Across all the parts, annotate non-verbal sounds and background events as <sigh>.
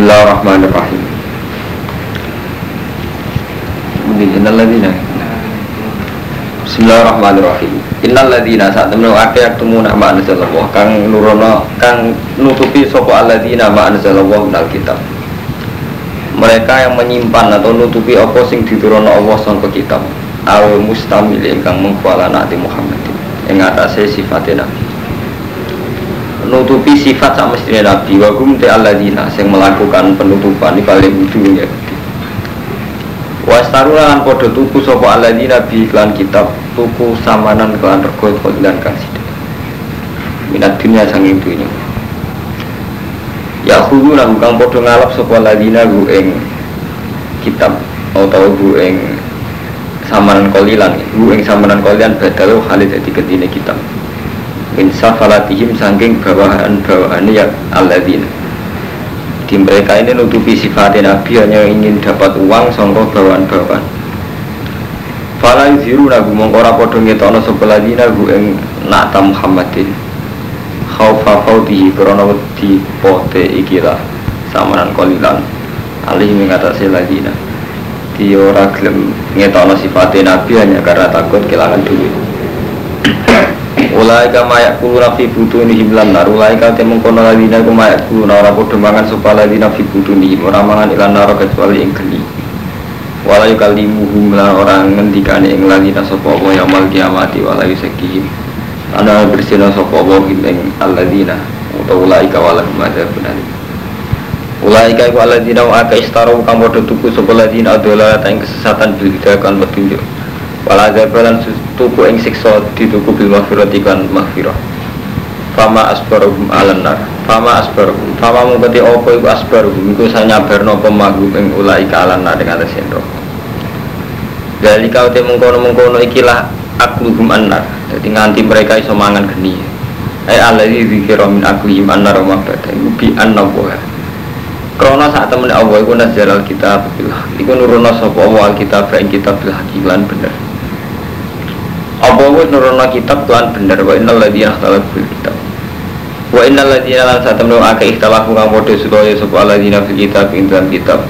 Bismillahirrahmanirrahim. Innal ladina Bismillahirrahmanirrahim. Innal ladina saat temen akeh yaktumuna ma anzalallah kang nurono kang nutupi sapa alladzina ma anzalallah minal kitab. Mereka yang menyimpan atau nutupi apa sing diturunno Allah sangka kitab. Aw mustamil ingkang mengkuala Nabi Muhammad yang atasnya sifatnya Nabi nutupi sifat sama mestinya Nabi. Wa kum te alladzina yang melakukan penutupan di paling ujung ya Wastaruna lan podo tuku sopo alladzina bi iklan kitab tuku samanan kelan rego kodilan kang minat dunia sanging dunia ya khudu nang kang podo ngalap sopo alladzina gu ing kitab atau gu ing samanan kolilan gu ing samanan kolilan badalu halid dadi ketine kitab min safalatihim sangking bawahan bawahan ya alladzina. Di mereka ini nutupi sifatnya Nabi hanya ingin dapat uang songkok bawahan-bawahan Fala yuziru nagu mongkora podo ngetono sebelah dina gu ing nakta Muhammadin. Khaufa fautihi krono di pote ikilah samanan kolilan alih mengatasi ladina di ora gelem ngetono sifatnya Nabi hanya karena takut kehilangan duit Ulai ka kulu nafi butuh ini himlan nar. Ulai ka temung kono ku mayak kulu Nara podo mangan sopa ladina fi butuh ini Orang mangan ilan nara kecuali ing geni Walai kalimuhum lan orang ngendikane ing sopa Allah yamal kiamati walai sekihim. Ana bersina sopa Allah ing aladina Atau ulai ka walahum ada benar. Ulai ka iku aladina wa aka istaru kang tuku sopa ladina yang kesesatan bilhidakan petunjuk Wala azabalan tuku ing siksa dituku bil maghfirati kan maghfirah. Fama asbaruhum alannar. Fama asbaruhum. Fama mungkati opo iku asbaruhum iku sanyabarno pemagum ing ulai alannar dengan lesendro. Dari kau te mengkono-mengkono ikilah akluhum annar. Jadi nganti mereka iso mangan geni. Ai alladzi dzikra min aklihim annar wa mabada. Iku bi annabuha. Krono saat temen Allah iku nazar alkitab. Iku nurono sapa Allah alkitab ing kitab bil hakilan bener. Apa wis nurono kitab tuan bener wa innal ladzina ikhtalafu fil kitab. Wa innal ladzina lan satamnu akeh ikhtalafu kang padha supaya sapa ladzina fil kitab ing dalam kitab.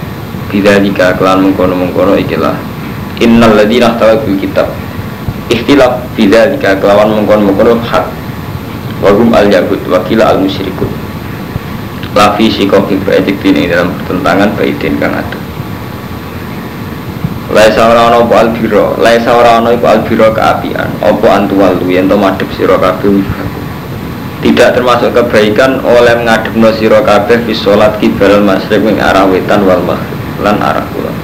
Bidzalika kelan mengkono-mengkono ikilah. Innal ladzina ikhtalafu fil kitab. Ikhtilaf bidzalika kelawan mengkono-mengkono hak. Wa hum al yahud wa kila al musyrikun. Lafi sikokin baitik dini dalam pertentangan baitin kang atuh Laisa ora ana apa albiro, laisa ora ana iku albiro keapian, apa antuwal yen to madhep sira kabeh Tidak termasuk kebaikan oleh ngadepno sira kabeh fi salat kibal masyriq ing arah wetan wal maghrib lan arah kulon.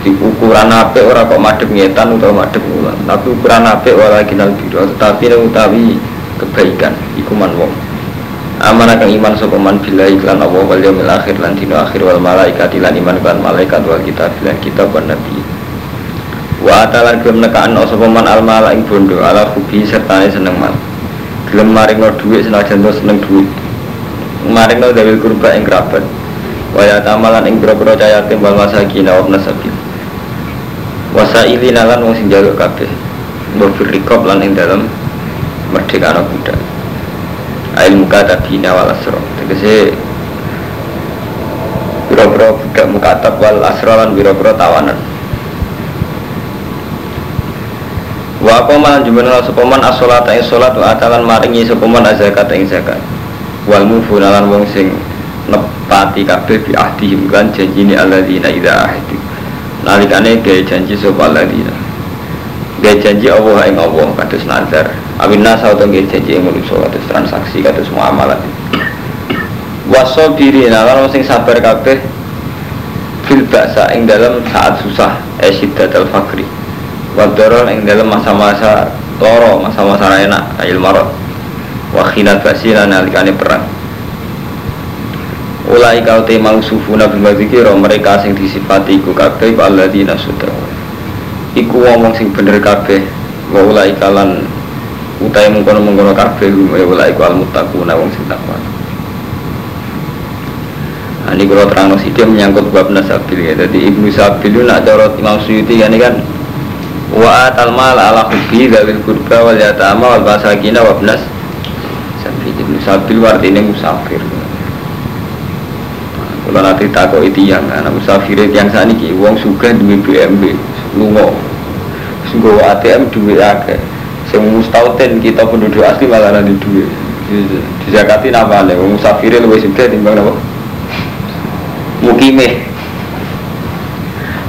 Di ukuran apik ora kok madhep ngetan utawa madhep kulon, tapi ukuran apik ora kinal biro, tetapi utawi kebaikan iku man wong aman akan iman sopaman bila iklan Allah wal yaumil akhir lan dino akhir wal malaikat lan iman kan malaikat wal kitab lan kitab wan nabi. Wa atalan gelem nekaan sopaman al mala ing bondo ala hubi serta seneng mal gelem maring no duit senajan to seneng duit maring no dawil kurba ing kerabat. Wa ya tamalan ing boro-boro cayatim wal masakin wa nasabil wasaili nalan wong sing kabeh. Wa firriqab lan ing dalem merdeka anak budak ilmu kata bina wal asro tegese biro-biro budak mukatab wal asro lan biro-biro tawanan. Wa apa malan jumlah sepaman asolat ing solat wa atalan maringi sepaman azakat ing zakat. Wal mufunalan wong sing nepati kabeh bi ahdihim kan janjine alladzina idza ahdu nalikane gawe janji sapa alladzina. Gawe janji Allah ing Allah kados nazar Amin nasa atau nggih janji yang manusia kados transaksi kados muamalah. Waso diri nalar sing sabar kabeh fil baksa ing dalam saat susah esyiddat al fakri wadorol ing dalam masa-masa loro masa-masa enak ayil marot. Wakhinat basi lan nalikane perang. Ulai kau te mau sufuna bil madzikira mereka sing disifati iku kabeh alladzina sudah. Iku wong sing bener kabeh wa ulai kalan utai mengkono mengkono kabeh ya wala iku al muttaquna wong sing takwa Nah, ini kalau terang dia menyangkut bab nasabil ya. Jadi ibnu sabil itu nak cara Imam Suyuti kan ini kan wa atal mal ala hubbi dzawil qurba wal yatama wal masakina wa ibnas sabil ibnu sabil artinya musafir. kalau nanti takut itu yang anak musafir yang saat ini uang suka duit BMB lungo sungguh ATM duit akeh sing mustauten kita penduduk asli malah nanti duit di zakati nama nih uang musafir lebih suka timbang apa mukimeh.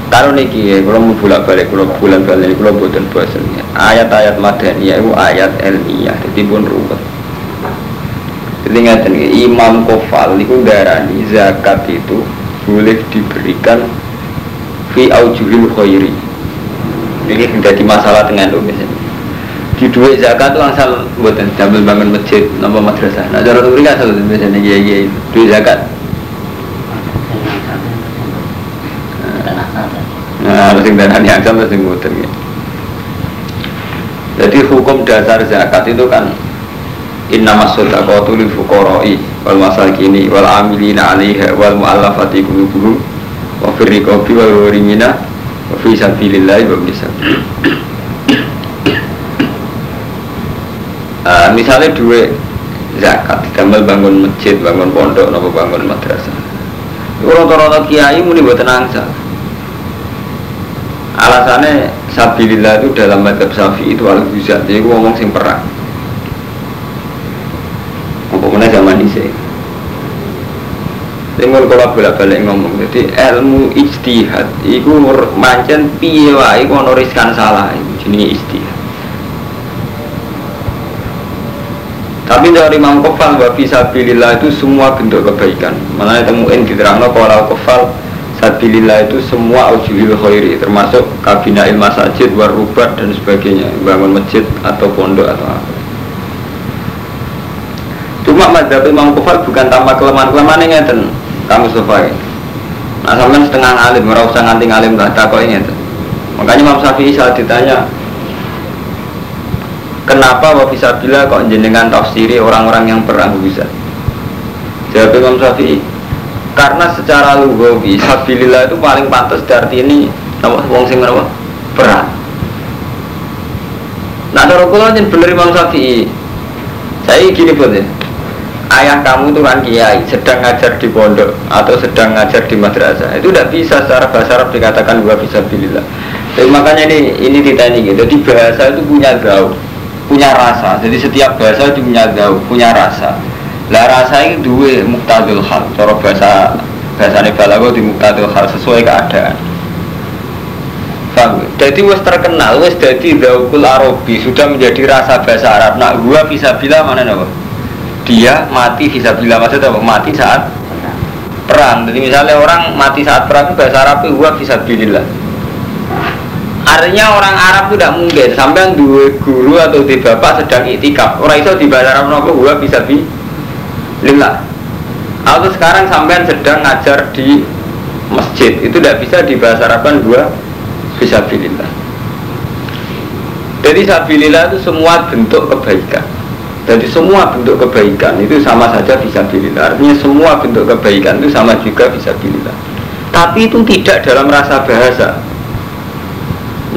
Kalau niki kalau mau bolak balik kalau bulan balik kalau buatan bosan ayat-ayat madaniyah itu ayat ilmiah jadi pun ruwet. Jadi ngeten Imam Kofal itu darani zakat itu boleh diberikan fi aujuhil khairi. Ini menjadi masalah dengan misalnya. Di duit zakat itu asal buatan sambil bangun masjid nama madrasah. Nah cara kan asal misalnya iya iya duit zakat. Nah, harus yang darani angsal harus buatan Jadi hukum dasar zakat itu kan Inna masodaqatu lil fuqara'i wal masakini wal amilina 'alaiha wal mu'allafati qulubuhum wa fir riqabi wal gharimina wa fi sabilillah wa bisa. Uh, misalnya duit zakat ditambah bangun masjid, bangun pondok, nopo bangun madrasah. Rata-rata kiai muni buatan angsa. Alasannya sabilillah itu dalam madhab syafi'i itu al-guzat, jadi ngomong sing perang Pokoknya zaman ini Tinggal kalau bolak balik ngomong, jadi ilmu ijtihad, itu mancen piye wae kono riskan salah, jenis ijtihad. Tapi dari Imam Kofal wa fisabilillah itu semua bentuk kebaikan. Mana temuin di terang kalau Kofal Sabilillah itu semua ujuhil khairi termasuk kabina ilmu masajid, warubat dan sebagainya bangun masjid atau pondok atau apa Cuma madhab Imam Kufal bukan tanpa kelemahan-kelemahan yang ngeten kamu sofai. Nah sampai setengah alim, merasa usah nganti alim lah tak kok ingin. Makanya Imam Syafi'i saat ditanya Kenapa wa bila kok jenengan tafsiri orang-orang yang perang bisa? Jawab Imam Syafi'i Karena secara lugawi Sabilillah itu paling pantas dari ini Nama wong sing apa? Perang Nah, cara kula bener Imam Syafi'i. Saya gini pun ya ayah kamu itu kan kiai sedang ngajar di pondok atau sedang ngajar di madrasah itu tidak bisa secara bahasa Arab dikatakan gua bisa bilillah jadi makanya ini ini ditanya gitu jadi bahasa itu punya gaul punya rasa jadi setiap bahasa itu punya punya rasa lah rasa itu dua muktadul hal cara bahasa bahasa balago di muktadul hal sesuai keadaan? Jadi wes terkenal, wes jadi daukul Arabi sudah menjadi rasa bahasa Arab. Nak gua bisa bilang mana nih dia mati bisa bila maksudnya apa? Mati saat perang. Jadi misalnya orang mati saat perang bahasa Arab gua bisa bilillah. Artinya orang Arab itu tidak mungkin sampai dua guru atau di bapak sedang itikaf. Orang itu di bahasa Arab nopo gua bisa bilillah. Atau sekarang sampai sedang ngajar di masjid itu tidak bisa di bahasa Arab kan gua bisa bilillah. Jadi sabilillah itu semua bentuk kebaikan. Jadi semua bentuk kebaikan itu sama saja bisa bilillah. Artinya semua bentuk kebaikan itu sama juga bisa bilillah. Tapi itu tidak dalam rasa bahasa.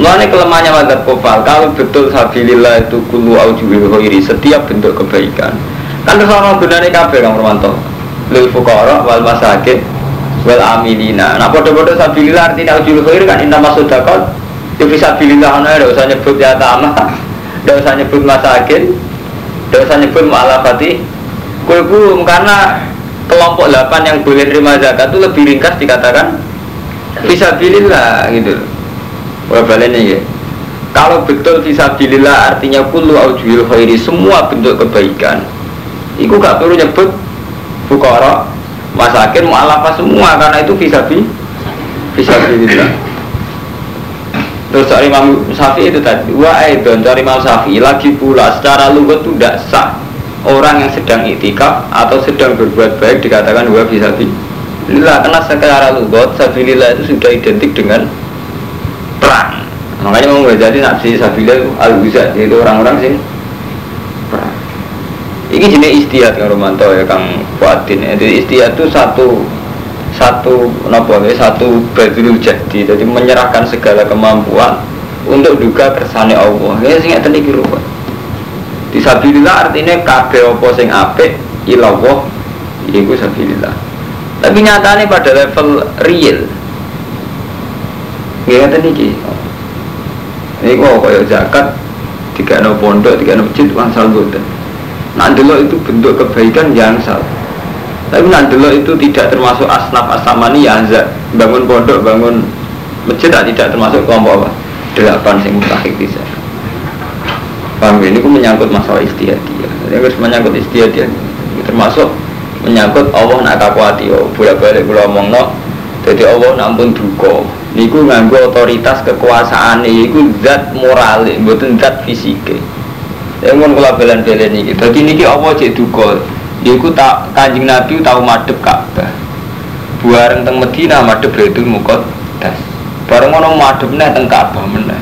Mengenai kelemahannya madzhab kofal, kalau betul sabilillah itu kulu aujuhil khairi, setiap bentuk kebaikan. Kan orang benarnya kabeh Kang Romanto. Lil fuqara wal masakin wal amilina. Nah, bodoh-bodoh sabilillah artinya aujuhil khairi kan inna masudakot. Ya bisa bilillah, ada usah nyebut ya tamah, ada usah nyebut masakin, tidak usah nyebut mu'alafati kulbum karena kelompok 8 yang boleh terima zakat itu lebih ringkas dikatakan bisa bilillah gitu Wah ini kalau betul bisa bilillah artinya kullu aujuhil khairi semua bentuk kebaikan. Itu gak perlu nyebut fukara masakin mu'alafah semua karena itu bisa bi bisa bilillah Terus cari Imam Syafi'i itu tadi Wa aidon cari Imam Syafi'i lagi pula secara lugat itu tidak sah Orang yang sedang itikaf atau sedang berbuat baik dikatakan wa bisa Lillah karena secara lugat Sabilillah itu sudah identik dengan perang. Makanya mau jadi nafsi Sabilillah itu al-Huza Yaitu orang-orang sih perang. Ini jenis istihad Kang Romanto ya Kang Fuadin. Jadi istihad itu satu satu nopo satu badrul jadi jadi menyerahkan segala kemampuan untuk duga kersane Allah. Ya sing ngeten iki rupa. Disabilillah artinya kabeh apa sing apik ilawah iku sabilillah. Tapi nyatanya pada level real. Tadi ki. Ini kok kayak zakat, tiga no pondok, tiga no masjid, wangsal boten. Nah dulu itu bentuk kebaikan yang salah. Tapi nanti itu tidak termasuk asnaf asamani ya bangun pondok, bangun masjid tidak termasuk kelompok apa? Delapan sing mustahik bisa. Paham ini pun menyangkut masalah istiadia. Ini harus menyangkut istiadia. Termasuk menyangkut Allah nak kakuati. Oh, bolak balik pulau omong no. Jadi Allah nampun duko. Niku nganggo otoritas kekuasaan niku zat moral, bukan zat fisik. Yang mau kula belen-belen ini. Jadi niki Allah cek duko. Niku tak kanjeng Nabi tahu madep Ka'bah. Buareng teng Medina madep Baitul Muqaddas. Bareng ono madepnya teng Ka'bah meneh.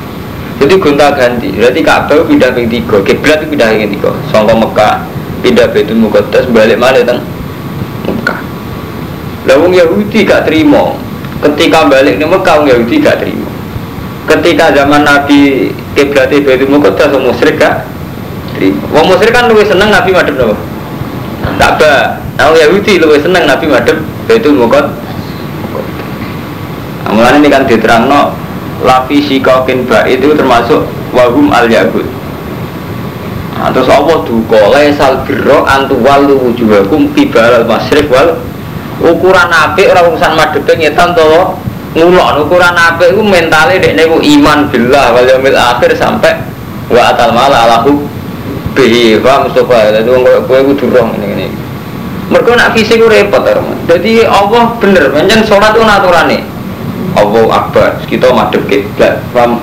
Jadi gonta ganti. Berarti Ka'bah pindah ke tiga, kiblat pindah ke tiga. Sangka Mekah pindah Baitul Muqaddas balik mana teng Mekah. Lawung Yahudi gak terima. Ketika balik ke Mekah Yahudi gak terima. Ketika zaman Nabi kiblat Baitul Muqaddas musyrik gak terima. Wong musyrik kan lebih seneng Nabi madep napa? Ka'bah. Nah Yahudi lebih seneng Nabi madep Baitul Muqaddas. Mulane ini kan diterangno lafi sikokin ba itu termasuk wahum al yahud. Nah, terus Allah duka laisal birro antu walu wujuhakum qibal al masyriq wal ukuran apik ora urusan madepe ngetan to ngulon ukuran apik iku mentale dekne ku iman billah wal yaumil akhir sampai wa atal mala alahu bihi fa Mustafa. Dadi wong kowe kudu ngene ngene. Mergo nak fisik ku repot Jadi Allah bener pancen salat ku naturane. Allah akbar kita madep kiblat paham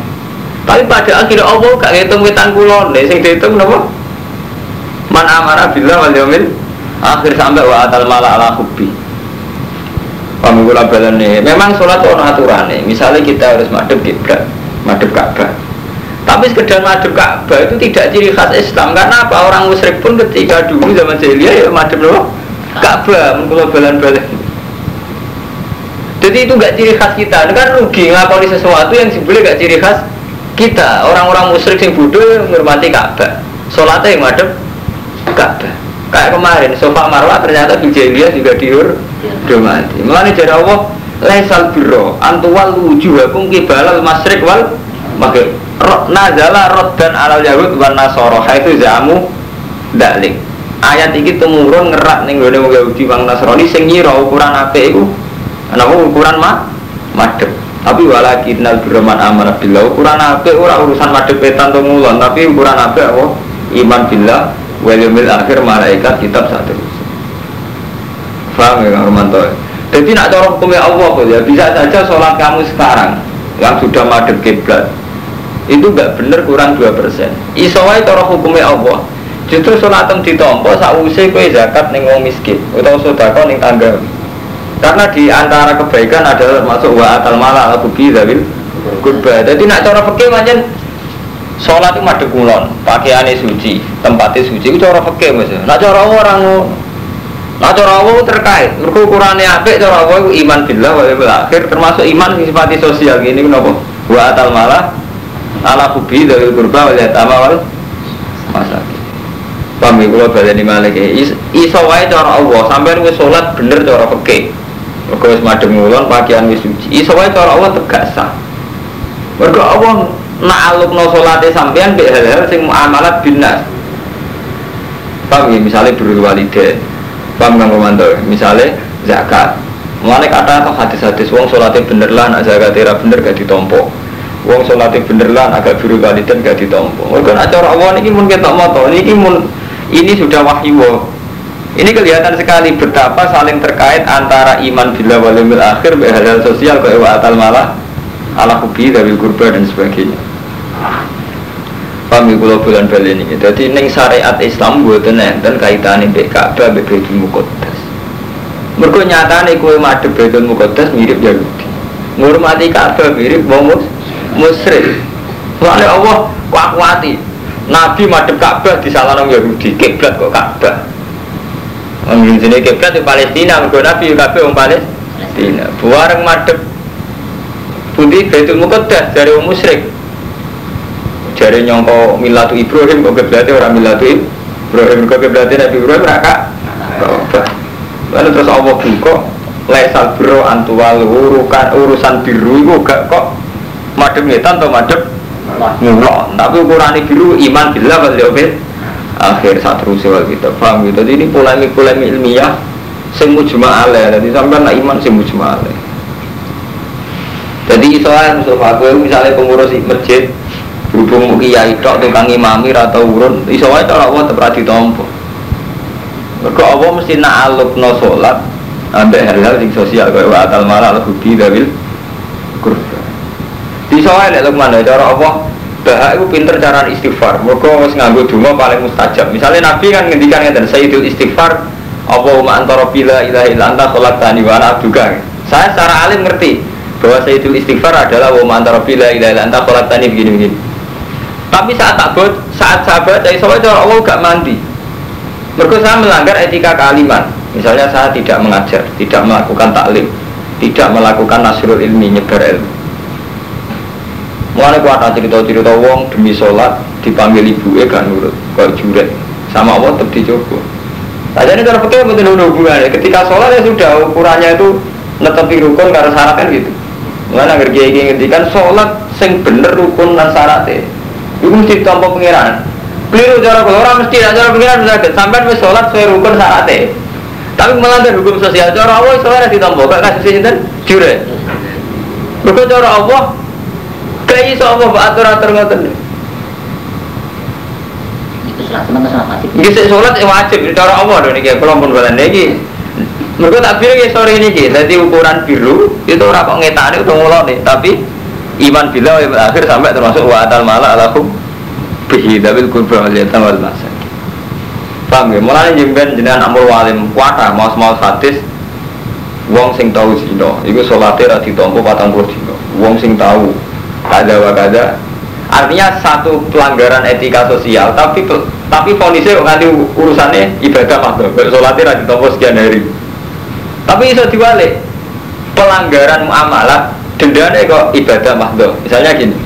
tapi pada akhirnya Allah gak ngitung wetan kulon deh sing dihitung napa? Man amara billah wal yaumil akhir sampai wa atal mala ala hubbi paham kula balane memang sholat ono aturane misalnya kita harus madep kiblat madep Ka'bah. Tapi sekedar madep Ka'bah itu tidak ciri khas Islam. Karena apa? Orang musyrik pun ketika dulu zaman jahiliyah ya madep napa Ka'bah mun kula balan-balan jadi itu gak ciri khas kita, itu kan rugi ngakoni sesuatu yang sebenarnya gak ciri khas kita. Orang-orang musyrik yang bodoh menghormati Ka'bah. Sholatnya yang madep Ka'bah. Kayak kemarin, sofa marwah ternyata di jahiliyah juga diur domati. Mulanya jadi Allah, laisal biro antuwal wujuhakum kibalal masrik wal maka nazala dan alal yahud wan nasoro itu jamu dalik ayat ini temurun ngerak ning gone wong Yahudi wong Nasrani sing nyira ukuran apik iku Kenapa ukuran mah madep. Tapi walakin nal birman amanah billah ukuran apa orang urusan madep petan atau ngulon tapi ukuran apa? Oh iman billah wal yaumil akhir malaikat kitab satu. Faham ya Romanto? Jadi nak cara hukumnya Allah ya bisa saja sholat kamu sekarang yang sudah madep kiblat. Itu gak bener kurang 2% isowai cara hukumnya Allah. Justru sholat yang ditompo sausai kue zakat ning wong miskin atau sodako ning tangga. Karena di antara kebaikan adalah masuk wa atal mala al kubi zawil kurba jadi nak cara fakir macam sholat itu madek kulon pakaiannya suci tempatnya suci itu cara fakir mas. Nak cara orang nak cara Allah terkait? Mereka ukurannya apa cara Allah itu iman billah wa akhir termasuk iman sifatnya sosial gini kenapa wa atal mala ala kubi zawil kurba wal yatama wal masakin. Pahami kalau baleni malik Iso wae cara Allah Sampai wis sholat bener cara fakir mereka wis madem ngulon pakaian wis suci. Iso wae cara Allah tegak sah. Mergo Allah nak alukno salate sampean mbek hal-hal sing muamalat binas. Paham ya misalnya berwalide. Paham kang komando? Misalnya zakat. Mulane kata atau hadis-hadis wong salate bener lah nak zakat ora bener gak ditompo. Wong salate bener lah agak biru waliden gak ditompo. Mergo nak cara Allah niki mun ketok moto niki mun ini sudah wahyu ini kelihatan sekali betapa saling terkait antara iman bila wal akhir hal sosial ke atal malah ala hubi dari kurba dan sebagainya. Kami kalau bulan bali ini. Jadi neng syariat Islam buat dan kaitan ini Ka'bah Baitul Muqaddas. Mergo nyatane kowe madhep Baitul Muqaddas mirip Yahudi. Ngurmati Ka'bah mirip wong musyrik. Soalnya Allah kuat-kuati. Nabi madhep Ka'bah di salah Yahudi, kiblat kok Ka'bah. Wong sini kiblat di Palestina, mergo Nabi kabeh wong Palestina. Buareng madhep Budi Baitul Muqaddas dari wong musyrik. Jare nyongko milatu Ibrahim kok kiblate ora milatu Ibrahim? Kok kiblate Nabi Ibrahim ora kak. Lalu terus Allah buka? Lesal biro antual urukan urusan biru itu gak kok madem ngetan atau madem ngulon tapi ukuran biru iman bila wal yaumil akhir saat terus wal kita paham gitu. Jadi ini polemik polemik ilmiah semu cuma ale jadi sampai nak iman semu cuma ale jadi soal Mustafa. Gue misalnya pengurus masjid berhubung kiai tok tukang imami atau urun iso cara Allah ra ditampa mergo Allah mesti nak no salat ambek hal-hal sing sosial wa atal mala al hubi dawil kurba. Iso wae lek mana cara Allah bahak itu pinter cara istighfar. Mergo wis nganggo donga paling mustajab. Misalnya Nabi kan ngendikan ngeten sayyidul istighfar Allahumma antara bila ilaha illa anta khalaqtani wa ana saya secara alim ngerti bahwa sayyidul istighfar adalah wa antara bila ilaha illa anta khalaqtani begini-begini tapi saat tak buat, saat sahabat dari soalnya Allah gak mandi. Mereka saya melanggar etika kealiman. Misalnya saya tidak mengajar, tidak melakukan taklim, tidak melakukan nasrul ilmi, nyebar ilmu. Mulai kuat cerita-cerita wong demi sholat dipanggil ibu eh gak nurut, kau juret sama Allah tetap dicoba. Saja ini cara pakai betul hubungannya. Ketika sholat ya sudah ukurannya itu netepi rukun karena syarat kan gitu. Mulai agar kiai ngertikan sholat sing bener rukun dan syaratnya. Itu mesti ditompo pengiran. Keliru cara kalau orang mesti cara pengiran sakit sampai wis sholat sesuai rukun syaratnya. Tapi melanggar hukum sosial cara Allah soalnya ditompo gak kasih sinten? Jure. Rukun cara Allah kayak iso Allah atur atur ngoten. Iki sholat wajib. Cara Allah dong nih kalau pun bulan lagi. Mereka tak bilang ya sore ini jadi ukuran biru itu orang kok ngetani itu nih. Tapi iman bila yang akhir sampai termasuk wa atal mala alakum bihi dabil kurba wal yatam wal masa. Paham ya? Mulai jemben jenengan amul walim kuata mau mau sadis wong sing tahu zina itu sholatnya ra ditompo patang puluh dino wong sing tahu kada wa kada artinya satu pelanggaran etika sosial tapi tapi fonisnya nganti urusannya ibadah makdo sholatnya ra ditompo sekian hari tapi bisa diwalik. Pelanggaran muamalah dendanya kok ibadah mahdoh misalnya gini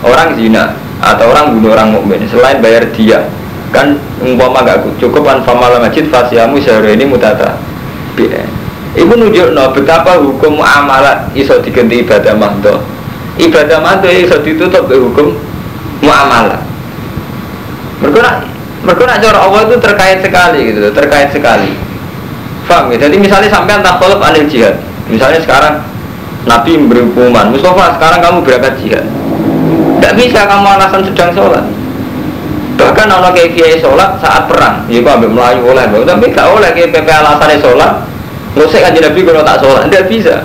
orang zina atau orang bunuh orang mukmin selain bayar dia kan umpama gak cukup kan masjid fasiamu sehari ini mutata. Ibu nunjuk no betapa hukum muamalat iso diganti ibadah mahdoh ibadah mahdoh iso ditutup hukum muamalat mereka mereka cara Allah itu terkait sekali gitu terkait sekali paham ya. Jadi misalnya sampai antah anil jihad. Misalnya sekarang Nabi memberi hukuman. Mustafa sekarang kamu berangkat jihad. Tidak bisa kamu alasan sedang sholat. Bahkan kalau kayak kiai sholat saat perang. Ya kok ambil melayu oleh Tapi gak oleh kayak PP alasannya sholat. Ngusik aja Nabi kalau tak sholat Tidak bisa.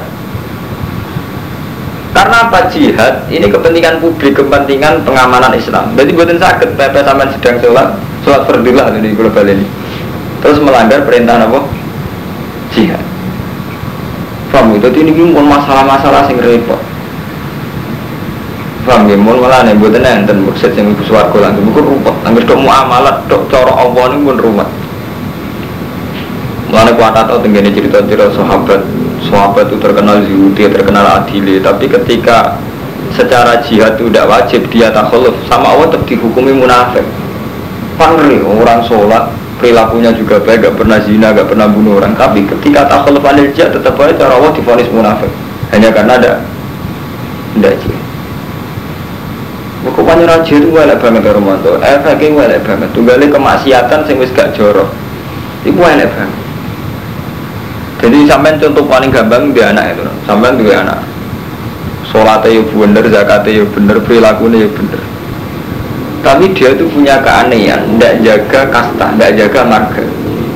Karena apa? Jihad ini kepentingan publik kepentingan pengamanan Islam. Jadi buatin sakit PP sampai sedang sholat sholat fardilah di global ini. Terus melanggar perintah jihad Paham itu ini pun masalah-masalah sing repot. Paham ya, mau malah nih buat enten maksud yang ibu suwargo lagi bukan rumput. Angger dok muamalat dok coro Allah ini pun rumah. Mulane kuat atau tenggine cerita-cerita sahabat, sahabat itu terkenal zuhudi, terkenal adili, tapi ketika secara jihad itu tidak wajib dia takhluf sama Allah tetap dihukumi munafik. Pangri orang sholat perilakunya juga baik, gak pernah zina, gak pernah bunuh orang. Tapi ketika takhluf anil jihad tetap aja cara Allah difonis munafik. Hanya karena ada tidak jihad. Bukupannya raja itu welek banget ya Romanto. Efeknya welek banget. Tunggalnya kemaksiatan sing wis gak jorok. Ibu welek banget. Jadi sampai contoh paling gampang dia anak itu. Sampai dua anak. Sholatnya ya bener, zakatnya ya bener, perilakunya ya bener tapi dia itu punya keanehan tidak jaga kasta tidak jaga marga.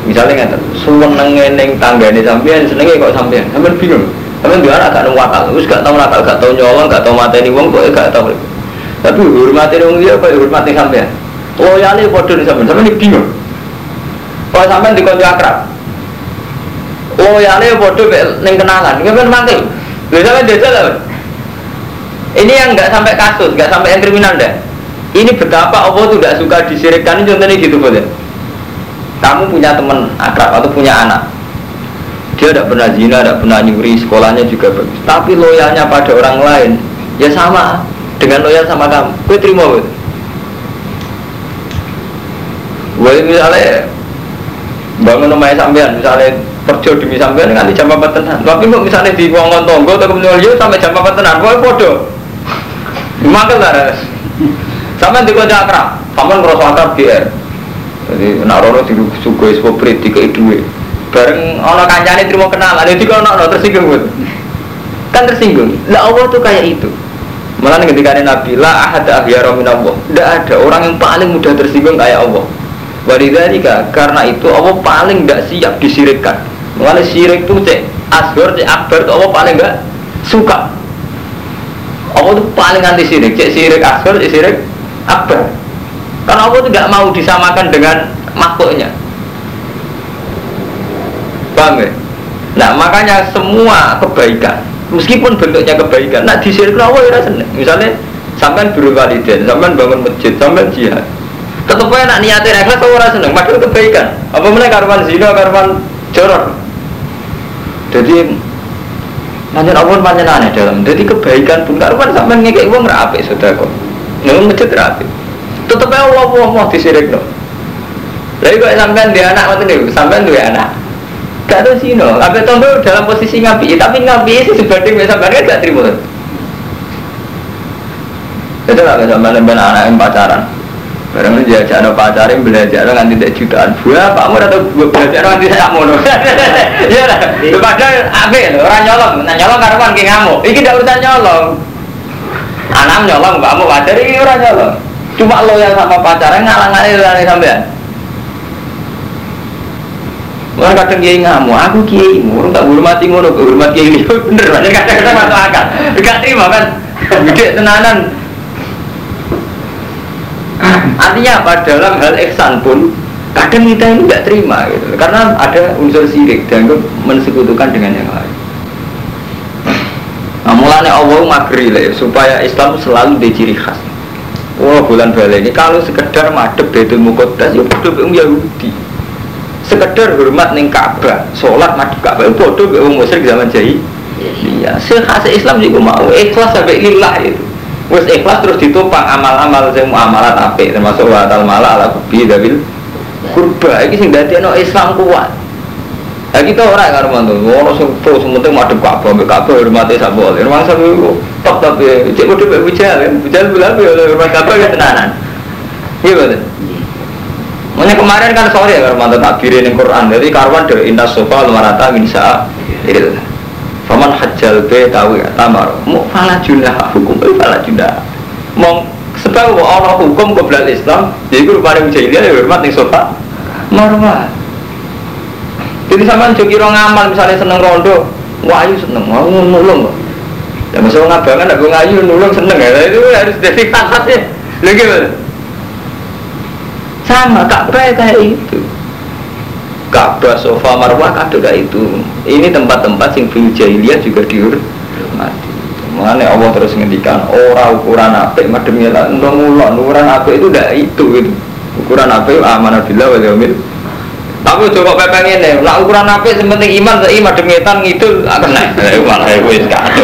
Misalnya nggak suweng neng tangga ini sampean senengnya kok sampean sampean bingung. Sampean dia anak gak nemu akal terus gak tahu nakal gak tahu nyolong gak tahu mata ini wong kok gak tahu tapi hormati wong dia kok hormati sampean loyalnya bodoh nih sampean sampean bingung. Kalau sampean di konco akrab loyalnya bodoh neng kenalan sampean mati. Biasanya dia ini yang nggak sampai kasus nggak sampai yang kriminal deh ini betapa Allah tidak suka disirikkan contohnya gitu boleh. Kamu punya teman akrab atau punya anak, dia tidak pernah zina, tidak pernah nyuri, sekolahnya juga bagus. Tapi loyalnya pada orang lain, ya sama dengan loyal sama kamu. Gue terima gue. Gue misalnya bangun rumah sampean misalnya kerja demi sampean nganti jam apa tenan tapi kok misalnya di ngomong tonggo atau kemudian yo sampai jam apa tenan kok podo makan lah sampean di kota akrab sampean ngerasa akrab GR jadi nak rono di sugoi sepoprit di kei duwe bareng ono kancane terima kenal ada juga ono tersinggung kan tersinggung lah Allah tuh kayak itu Malah ketika Nabi la ahad ahyara min Allah. Tidak ada orang yang paling mudah tersinggung kayak Allah. Walidhalika karena itu Allah paling tidak siap disirikkan. Mengenai sirik itu cek asghar cek akbar itu Allah paling nggak suka. Allah itu paling anti sirik, cek sirik asghar cek sirik akbar. Karena Allah tidak mau disamakan dengan makhluknya. Paham ya? Nah makanya semua kebaikan meskipun bentuknya kebaikan nak disirik Allah ya seneng. Misalnya sampai buru waliden sampai bangun masjid sampai jihad. Tetap aja nak niatin ikhlas orang seneng. Padahal kebaikan. Apa mana karwan zina karwan jorok? Jadi Nanti Allah panjang aneh dalam. Jadi kebaikan pun karwan sampai ngekek uang rapi sudah kok nunggu masjid rapi tetap aja Allah mau disirik no Lalu kok sampai dia anak waktu itu sampai dua anak Gak tahu sih no, Abe tondo dalam posisi ngapi, tapi ngapi sih sebanding biasa banget gak terima. Itu lah sama dengan anak yang pacaran. Barang itu diajak anak pacaran belajar nganti tidak jutaan. Buah pak mau atau belajar nganti saya mau <laughs> Iya lah. Padahal abe orang nyolong, nah nyolong karuan kayak ngamuk. Ini tidak urusan nyolong. Anak nyolong, kamu pacar ini orang nyolong. Cuma lo yang sama pacaran ngalang-ngalang sampean. Orang kadang kiai ngamuk, aku kiai orang tak hormati ngono, hormat kiai ini <laughs> bener, banyak kadang-kadang masuk akal. Gak terima kan, gede tenanan. Artinya apa? Dalam hal ihsan pun kadang kita ini nggak terima gitu, karena ada unsur sirik dan mensekutukan dengan yang lain. Mulanya Allah magri lah, supaya Islam selalu di ciri khas. Wah bulan balik ini kalau sekedar madep betul mukodas ya betul Yahudi sekedar hormat ning Ka'bah, sholat madhep Ka'bah itu bodoh be wong musyrik zaman jahil. Iya, khas Islam juga mau ikhlas sampai lillah itu. Wes ikhlas terus ditopang amal-amal sing muamalat apik termasuk wa tal ala kubi dabil kurba iki sing dadekno Islam kuat. Ya kita orang kan mantu, ngono sing pro sementing madhep Ka'bah, mbek Ka'bah hormate sak boleh. Rumah sampe top top ya, cek kudu mbek bujal, bujal bilang ya hormat Ka'bah ya tenanan. Iya betul. Makanya kemarin kan sore ya Romanto takbirin yang Quran. Jadi karwan dari indah sofa lumarata min sa'a il. Faman hajjal be tawi tamar. Mu fala junah hukum be fala junah. Mong sebab orang hukum kebelal Islam. Jadi guru paling jahiliyah ya hormat nih sofa. Marwah. Jadi sama orang ngamal misalnya seneng rondo. Wahyu seneng, mau nulung kok. Ya masuk ngabangan, aku ngayu nulung seneng ya. Itu harus jadi ya. Lagi sama Ka'bah kayak itu Ka'bah, sofa, marwah kado kayak itu ini tempat-tempat yang fil jahiliyah juga dihormati mengenai Allah terus ngendikan orang ukuran apa mademnya lah mulon ukuran apa itu tidak itu gitu ukuran apa amanah bila wal tapi coba pepeng ini lah ukuran apa sementing iman seiman mademietan itu akan naik <laughs> eh, malah itu wis kado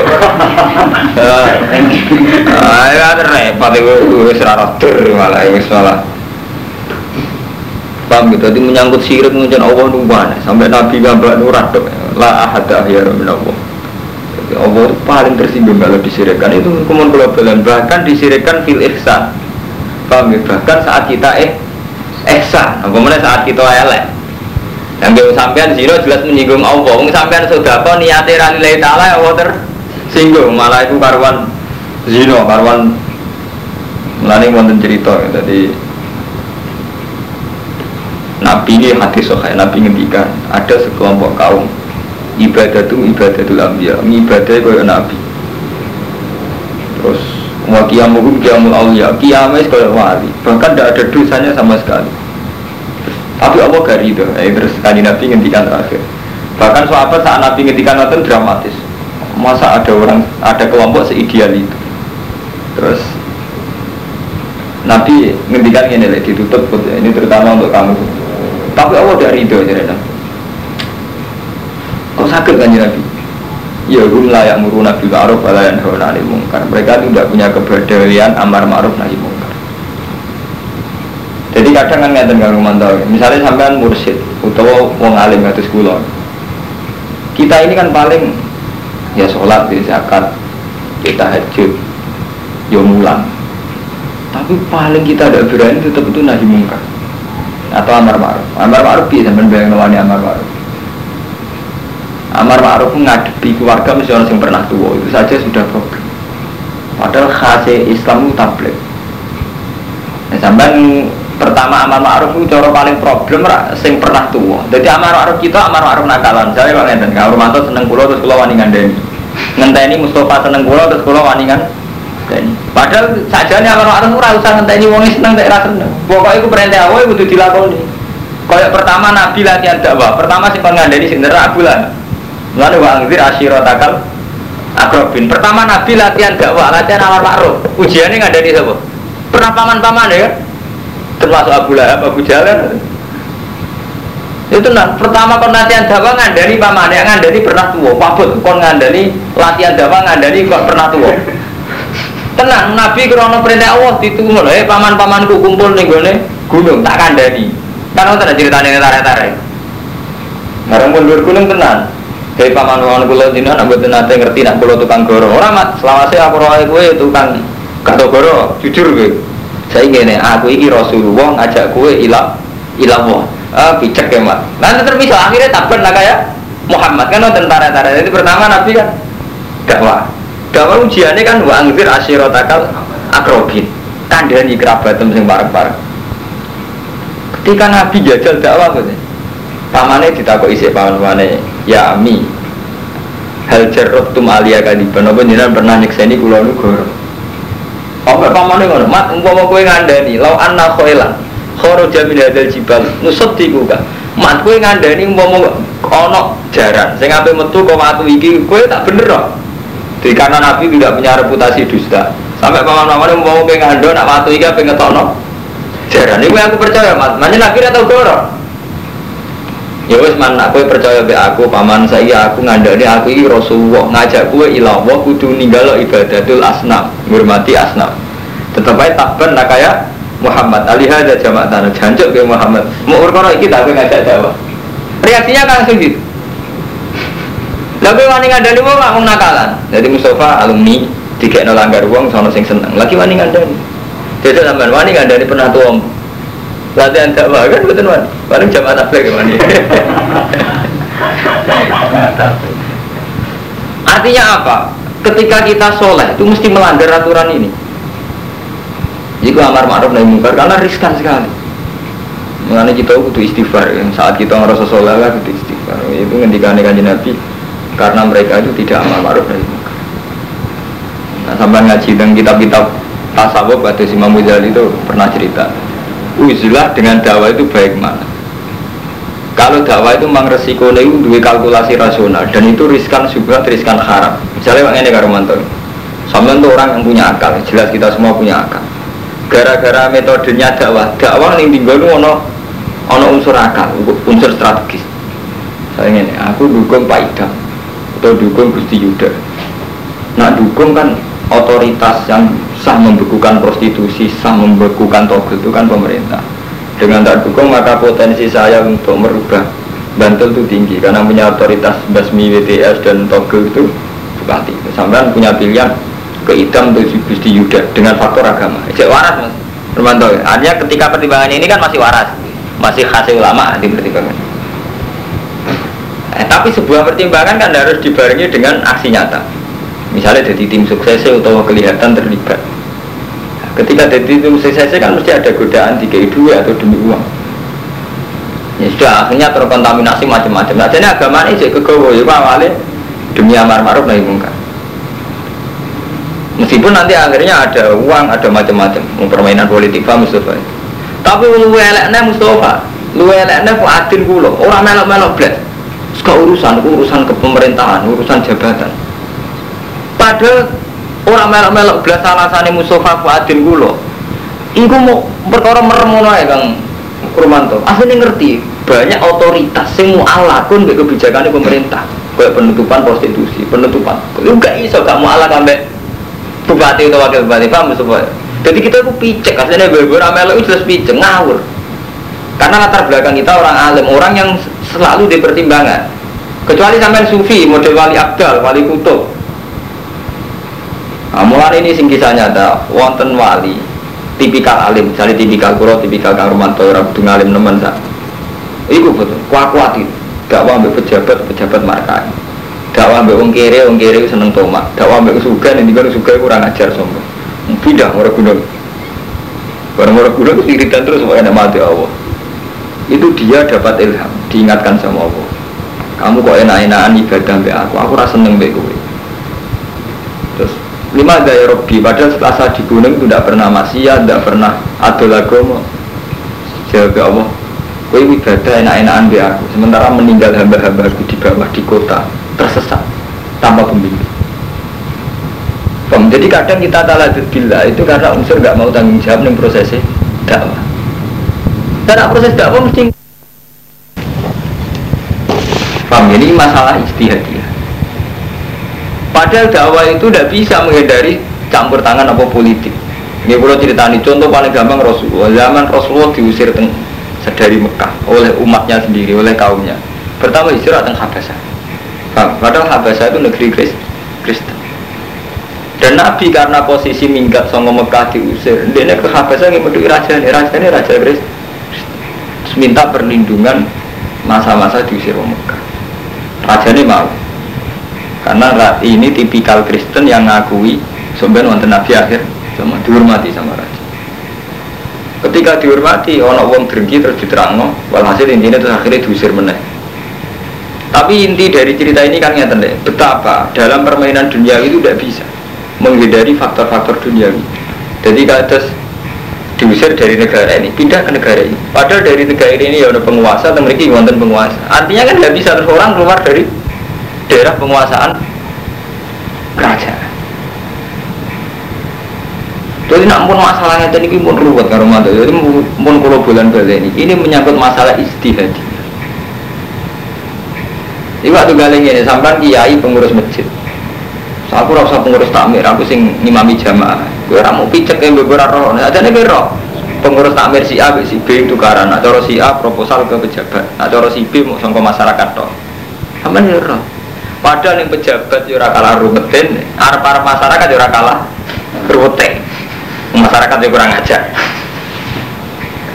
ah ya repot itu wis raratur malah wis malah. Paham gitu, jadi menyangkut sirik mengucapkan Allah numpana Sampai Nabi gambar nurat dong La ahada ya Allah Jadi Allah itu paling tersinggung kalau disirikkan Itu hukuman globalan Bahkan disirikkan fil ihsan. Paham gitu, bahkan saat kita eh ihsan. Kemudian saat kita elek yang sampean zino jelas menyinggung Allah. Wong sampean apa niate ra lillahi taala ya Allah tersinggung. Malah itu karuan zino, karuan mulane wonten cerita. Jadi Nabi ini hati sokai, Nabi ngendikan ada sekelompok kaum ibadah itu ibadah itu ambiya, ibadah kaya Nabi. Terus wa kiamuhum kiamul awliya, kiamnya kaya wali, bahkan tidak ada dosanya sama sekali. Tapi Allah gak ridho, eh, terus kali Nabi ngendikan terakhir. Bahkan sahabat saat Nabi ngendikan itu dramatis. Masa ada orang, ada kelompok seideal itu. Terus Nabi ngendikan ini ditutup, ini terutama untuk kamu tapi Allah tidak ridho aja Kok sakit kan Nabi? Ya hum layak muru nabi ma'ruf wa la yanhauna 'anil munkar. Mereka tidak punya keberdayaan amar ma'ruf nahi kadang kan ngeten kalau mantau, misalnya sampean mursid, utawa wong alim kados kula. Kita ini kan paling ya sholat, ya zakat, kita ya hajud, ya mulang. Tapi paling kita tidak berani tetap itu nahi mungkar atau amar ma'ruf. Amar ma'ruf bisa menbayang nawani amar ma'ruf. Amar ma'ruf menghadapi keluarga mesti orang yang pernah tua itu saja sudah problem. Padahal khasnya Islam itu tablet. Nah, sampai pertama amar ma'ruf itu cara paling problem lah, sing pernah tua. Jadi amar ma'ruf kita amar ma'ruf nakalan. Saya Pak Ngenten, kalau Romanto seneng pulau terus pulau wani ngandani. Ngenteni Mustafa seneng pulau terus pulau wani ngandani. Padahal sajane amar ma'ruf ora usah ngenteni wong seneng tak ra seneng. Pokoke iku perintah Allah kudu dilakoni. Kayak pertama Nabi latihan dakwah, pertama sing kon ngandani sing neraka bulan. Lalu wa angzir takal akrobin. Pertama Nabi latihan dakwah, latihan amar ma'ruf. Ujiannya nggak dari siapa? Pernah paman-paman ya? Termasuk Abu Lahab, Abu Jalal. Itu nah, pertama kon latihan dakwah ngandani paman ya ngandani pernah tua. Pabut kon ngandani latihan dakwah ngandani kok pernah tua. Tenang, Nabi krono perintah Allah ditunggu eh paman-pamanku kumpul nih gue gunung tak kandani. Kan ada ceritanya tarik-tarik. Ngarang pun gunung tenang. Hei paman paman kulo dina nak buat nate ngerti nak kulo tukang goro. Orang mat selama saya aku roh gue tukang kado goro jujur gue. Saya ingin aku iki Rasulullah ngajak gue ilah ilah wah. Ah picek ya mat. Nanti terpisah akhirnya takut lah kayak Muhammad kan tentara-tentara. Jadi pertama Nabi kan dakwah. Dakwah ujiannya kan wa angzir asyirotakal akrobin. Kandani kerabatem sing bareng-bareng. Ketika Nabi jajal dakwah gitu pamane ditakok isik paman pamane ya ami hal jarrot tum alia kadiban apa jenengan pernah nyekseni kula nu apa pamane ngono. Mat umpama kowe ngandani lau anna khailan kharaja min hadzal jibal nusaddiqu ka. Mat kowe ngandani umpama ana jaran sing ape metu kok watu iki kowe tak bener kok. Jadi karena Nabi tidak punya reputasi dusta. Sampai paman-paman mau kowe ngandon nak watu iki ape ngetokno? Jaran. Ini aku percaya mat makanya Nabi atau goro Ya wis man aku percaya be aku paman saya aku ngandani aku ini Rasulullah ngajak gue ilah Allah kudu ninggalo ibadatul asnam ngurmati asnam. Tetap aja takban nak kayak Muhammad. Alihah ada jamak tanah jancuk ke Muhammad. Mau urkono kita aku ngajak jawab reaksinya langsung gitu. Lalu wani ngandani mau nggak nakalan. Jadi Mustafa alumni tiga nolanggar uang sono sing seneng. Lagi wani ngandani? Jadi sampean wani ngandani pernah tuang latihan dakwah kan betul man paling jamaah tabligh man artinya apa? Ketika kita soleh itu mesti melanggar aturan ini. Jika amar ma'ruf nahi mungkar karena riskan sekali. Mengenai kita butuh istighfar ya. saat kita merasa soleh lah butuh istighfar. Itu ngendikan kanji nabi karena mereka itu tidak amar ma'ruf nahi mungkar. Nah sampai ngaji dan kitab-kitab tasawuf atau Imam Ghazali itu pernah cerita uzilah dengan dakwah itu baik mana kalau dakwah itu memang resiko itu dua kalkulasi rasional. Dan itu riskan juga riskan haram. Misalnya ini karo mantul sama itu orang yang punya akal jelas kita semua punya akal. Gara-gara metodenya dakwah dakwah yang tinggal itu ono ono unsur akal unsur strategis. Saya ini aku dukung Pak Idam atau dukung Gusti Yuda. Nah dukung kan otoritas yang sah membekukan prostitusi, sah membekukan togel itu kan pemerintah. Dengan tak dukung maka potensi saya untuk merubah Bantul itu tinggi karena punya otoritas basmi WTS dan togel itu bupati. Sampai punya pilihan ke atau Gusti Yuda dengan faktor agama. Jadi waras mas. Romanto. Artinya ketika pertimbangan ini kan masih waras, masih khas ulama di pertimbangan. Eh, tapi sebuah pertimbangan kan harus dibarengi dengan aksi nyata. Misalnya jadi tim sukses atau kelihatan terlibat Ketika jadi itu CCC kan mesti ada godaan tiga dua atau demi uang. Ya sudah akhirnya terkontaminasi macam-macam. Nah, jadi agama ini jadi kegawa ya awalnya demi amar ma'ruf nahi mungkar. Meskipun nanti akhirnya ada uang, ada macam-macam, permainan politik Pak Mustafa. Tapi lu eleknya Mustafa, lu eleknya Fuadin kulo, orang melok-melok blas. Suka urusan, urusan kepemerintahan, urusan jabatan. Padahal Orang melok-melok belas alasane Mustafa Fuadin kulo. Iku mau perkara merem ngono ae Kang Kurmanto. Asline ngerti banyak otoritas sing mualakun mbek kebijakan pemerintah. Kayak penutupan prostitusi, penutupan. Lu gak iso gak mualak ambek bupati atau wakil bupati paham Mustafa. Jadi kita itu picek, aslinya beberapa melok itu jelas picek, ngawur. Karena latar belakang kita orang alim, orang yang selalu dipertimbangkan. Kecuali sampai sufi, model wali abdal, wali kutub. Nah, mulai ini sing kisah nyata, wonten wali, tipikal alim, misalnya tipikal kuro, tipikal kang romanto, orang alim nemen sak. Iku betul, kuat kuat itu. Dakwah ambil pejabat, pejabat markai. Dakwah ambil wong kere, wong kere seneng tomat. Dakwah ambil suga, nanti kan suga kurang ajar sombong. Pindah orang gunung. Orang-orang gunung iritan terus, pokoknya mati Allah itu dia dapat ilham diingatkan sama Allah kamu kok enak-enakan ibadah mbak aku aku rasa seneng gue lima daya Robi padahal setelah saya di gunung itu tidak pernah maksiat tidak pernah adol agama jawab Allah. Kue ibadah enak-enakan mbak aku. Sementara meninggal hamba-hamba aku di bawah di kota tersesat tanpa pembimbing. Jadi kadang kita talah bila itu karena unsur nggak mau tanggung jawab nih prosesnya dakwah. Dan proses dakwah mesti paham ini masalah istihadiyah padahal dakwah itu tidak bisa menghindari campur tangan apa politik. Ini kalau ceritani contoh paling gampang Rasulullah. Zaman Rasulullah diusir teng dari Mekah oleh umatnya sendiri oleh kaumnya. Pertama istirahat teng Habasah. Padahal Habasah itu negeri Kristen. Dan Nabi karena posisi minggat sama Mekah diusir dia ke Habasah menduduki raja ini raja ini raja Kristen minta perlindungan masa-masa diusir Mekah. Raja ini mau karena ini tipikal Kristen yang ngakui sebenarnya wonten Nabi akhir sama dihormati sama raja. Ketika dihormati orang wong drengki terus diterangno walhasil intinya terus akhirnya diusir meneh. Tapi inti dari cerita ini kan ngeten betapa dalam permainan dunia itu tidak bisa menghindari faktor-faktor duniawi. Jadi kalau diusir dari negara ini pindah ke negara ini. Padahal dari negara ini ya ada penguasa dan mereka wonten penguasa. Artinya kan nggak bisa terus orang keluar dari daerah penguasaan kerajaan. Jadi nak pun masalahnya tadi ini pun ruwet karo mantu jadi pun kalau bulan balik ini ini menyangkut masalah istihad. Ini waktu galing ini sampai kiai pengurus masjid. Aku rasa pengurus takmir aku sing ngimami jamaah. Gue mau picek yang beberapa roh, nah aja nih roh. Pengurus takmir si A, si B itu karena, cara si A proposal ke pejabat, nah si B mau sangka masyarakat toh. Sama nih roh. Padahal yang pejabat jurah kalah rumetin, arah para masyarakat jurah kalah rumetin. Masyarakat juga kurang ajar.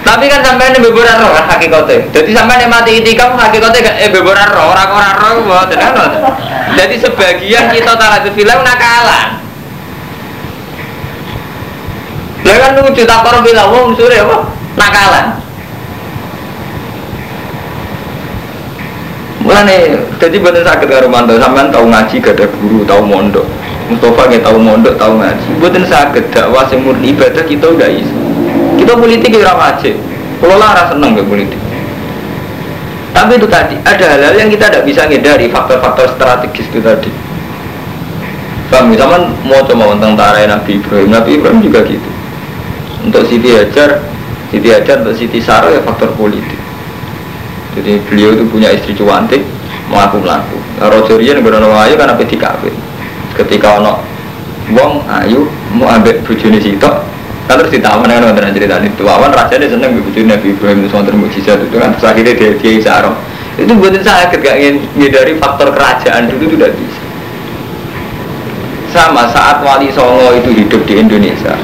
Tapi kan sampai ini beberapa roh kan hakikatnya. Jadi sampai ini mati itikaf hakikatnya eh beberapa roh orang-orang roh buat Jadi sebagian kita talah film nakalan. Ya kan lucu tak korup bilang wong sore apa? Nakalan. Mulane jadi bener sakit karo mantu sampean tahu ngaji gak ada guru, tahu mondok. Mustafa nggak tahu mondok, tahu ngaji. Buatin sakit dakwah sing murni ibadah kita udah iso. Kita politik ya wajib. Kalau lara seneng ke politik. Tapi itu tadi ada hal-hal yang kita tidak bisa ngedari faktor-faktor strategis itu tadi. Kami zaman mau coba tentang tarai Nabi Ibrahim, Nabi Ibrahim juga gitu untuk Siti Hajar Siti Hajar untuk Siti Sarah ya faktor politik jadi beliau itu punya istri cuantik melaku melaku Roger Rian berono ayu karena peti kawin ketika ono wong ayu mau ambil bujuni situ kan terus ditawan dengan wonten cerita itu awan rasanya seneng bujuni Nabi Ibrahim itu wonten mujizat itu kan. Terus akhirnya dia dia Sarah itu buatin saya gak ingin dari faktor kerajaan dulu itu tidak bisa. Sama saat Wali Songo itu hidup di Indonesia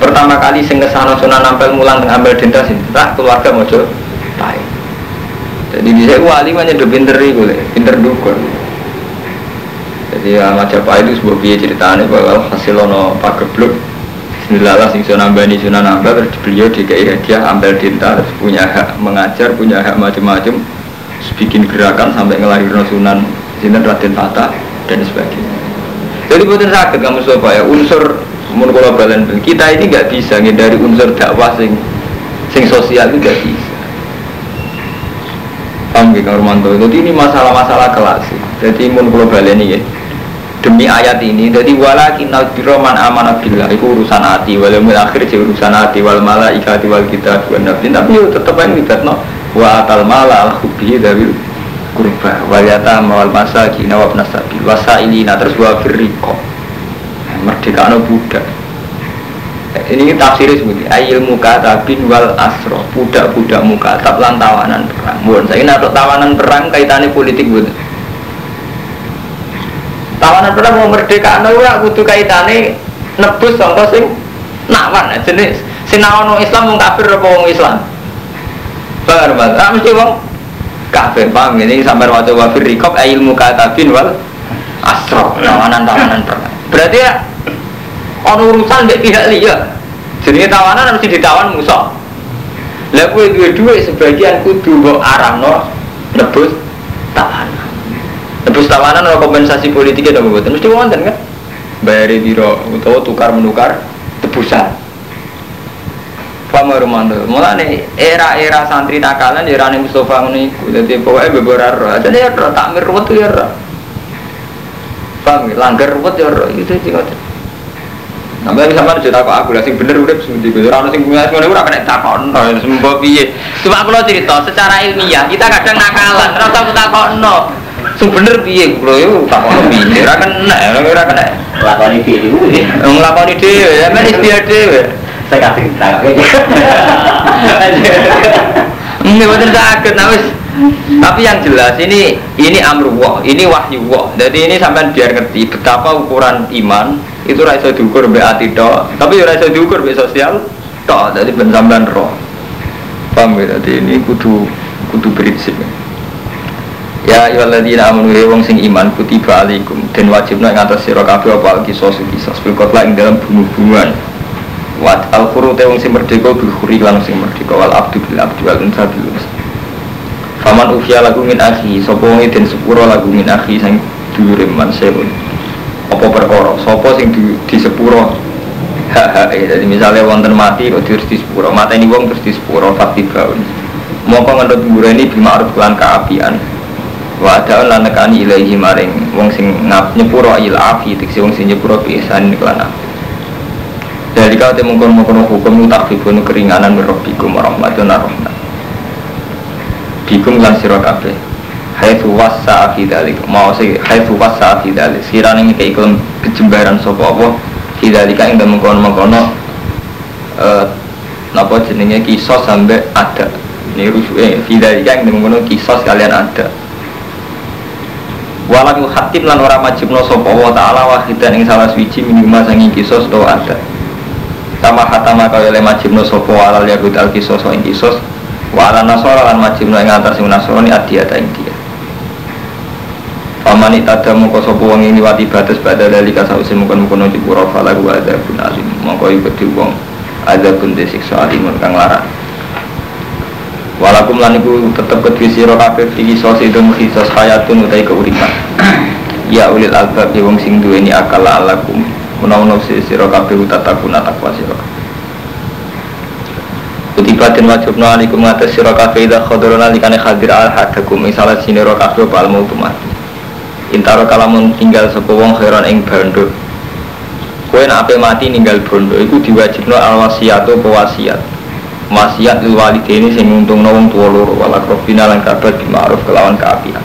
pertama kali sing ke sana sunan nampel mulang ngambil denda sih keluarga mojo baik jadi bisa wali mana udah pinter itu pinter dukun jadi Ahmad Japa itu sebuah biaya ceritanya bahwa hasil ono pagebluk Bismillah sing sunan bani sunan nambel terus beliau DKI hadiah ambil denda terus punya hak mengajar punya hak macam-macam bikin gerakan sampai ngelahirin sunan Sinten Raden Tata dan sebagainya. Jadi buatan sakit kamu supaya unsur mun kalau kita ini nggak bisa dari unsur dakwah sing sing sosial itu nggak bisa paham gak Romanto jadi ini masalah-masalah kelas jadi mun kalau balen ini ya demi ayat ini jadi walakin biro man amanah billah. Itu urusan hati walau akhir sih urusan hati wal malaikati wal kita wal nabi tapi tetap yang kita no wa atal mala al hubbi dari kurba wal yatama wal masakin wa ibnasabil wasailina terus wa firriqo. Merdeka no budak ini tafsir seperti ayil muka tabin wal asro budak-budak muka tab lan tawanan perang. Bukan saya ini tawanan perang kaitannya politik bukan tawanan perang mau merdeka no ya butuh kaitannya nebus contoh sing nawan jenis sinawan Islam mau kafir apa wong Islam? Paham mas? Ah mesti wong kafir paham? Ini sampai waktu wafir rikop ayil muka tabin wal asro tawanan tawanan perang. Berarti ya ono urusan mbek pihak liya. Jenenge tawanan mesti ditawan musuh. Lah kowe duwe duit sebagian kudu mbok arahno nebus tawanan. Nebus tawanan ora kompensasi politiknya dong mboten mesti wonten kan. Bayari biro utawa tukar menukar tebusan. Pamar mandel. Mulane era-era santri takalan era ning Mustafa ngene iku. Dadi pokoke beberar. Dadi ya takmir ruwet ya. Paham langgar ruwet ya itu sing Sampai sama cerita kok aku lah sing bener udah seperti itu. Orang sing punya semuanya udah kena takon, sembuh piye. Cuma aku lo cerita secara ilmiah kita kadang nakalan, rasa aku takon no. Sing bener piye kulo yo takon piye. Ora kena, ora kena. Lakoni dhewe. Nglakoni dhewe, ya men istiadat dhewe. Saya kasih tak. Ini betul sakit, nah wis. Tapi yang jelas ini ini amruwah, ini wahyu wah. Jadi ini sampai biar ngerti betapa ukuran iman itu rasa diukur be ati tok. Tapi rasa diukur be sosial tok jadi ben sampean roh paham ya jadi ini kudu kudu prinsip. Ya ayyuhalladzina amanu ya wong sing iman kutiba alaikum dan wajibna ing atas sira kabeh apa kisos kisos bil qatla ing dalam bunuh-bunuhan. Wat al khuru te wong sing merdeka bil khuri lan sing merdeka wal abdu bil abdi wal unsa bil unsa. Faman ufiya lagu min akhi den sepuro lagu min akhi sing dhuwure man apa perkara? Sapa sing di, di sepuro? Hak jadi misalnya wonten mati kok terus di sepuro? Mata ini wong terus di sepuro fakti baun mongko ngendut bima aruf kelan keapian wa ada lan nekani ilahi maring wong sing ngap nyepuro il afi tiksi wong sing nyepuro bisan kelan api. Dari kau temu kono kono hukum tak fibun keringanan merobikum warahmatun rahmat bikum lan sira kabeh haitsu wasa fi dalik. Mau sih haitsu wasa fi dalik. Sirane iki iklim kejembaran sapa apa? Fi dalika ing mengkono-mengkono eh napa jenenge? Kisos sampai ada. Ini rusuke fi dalika ing mengkono kisos kalian ada. Walau khatib lan ora majibno sapa wa taala wahidan ing salah suci minimal sangi kisos to ada. Sama hatama kaya le majibno sapa walal yahud al kisos ing kisos. Wa ala nasara lan majibno ing atas nasrani adiyata ing dia Paman ada mongko wong ini wati batas pada dari kasausi mungkin di pura fala gua ada pun alim mongko di wong ada pun desiksa alimun kang larang Walakum lan iku tetep kedhi sira kabeh iki sos itu khisos hayatun utai keuripan. ya ulil albab ya wong sing duweni akal alakum menawa sira kabeh utatakuna takwa sira. Kutiba den wajibna alaikum ngatas sira kabeh idza khadarana likane hadir al hadakum misalnya kabeh bal mautu mati intaro kalamun tinggal sepo wong khairan ing bando kue nak mati ninggal bondo iku diwajibno al wasiat apa wasiat? Lil ini sing untung wong tua loro wala krobina lan di ma'ruf kelawan keapian.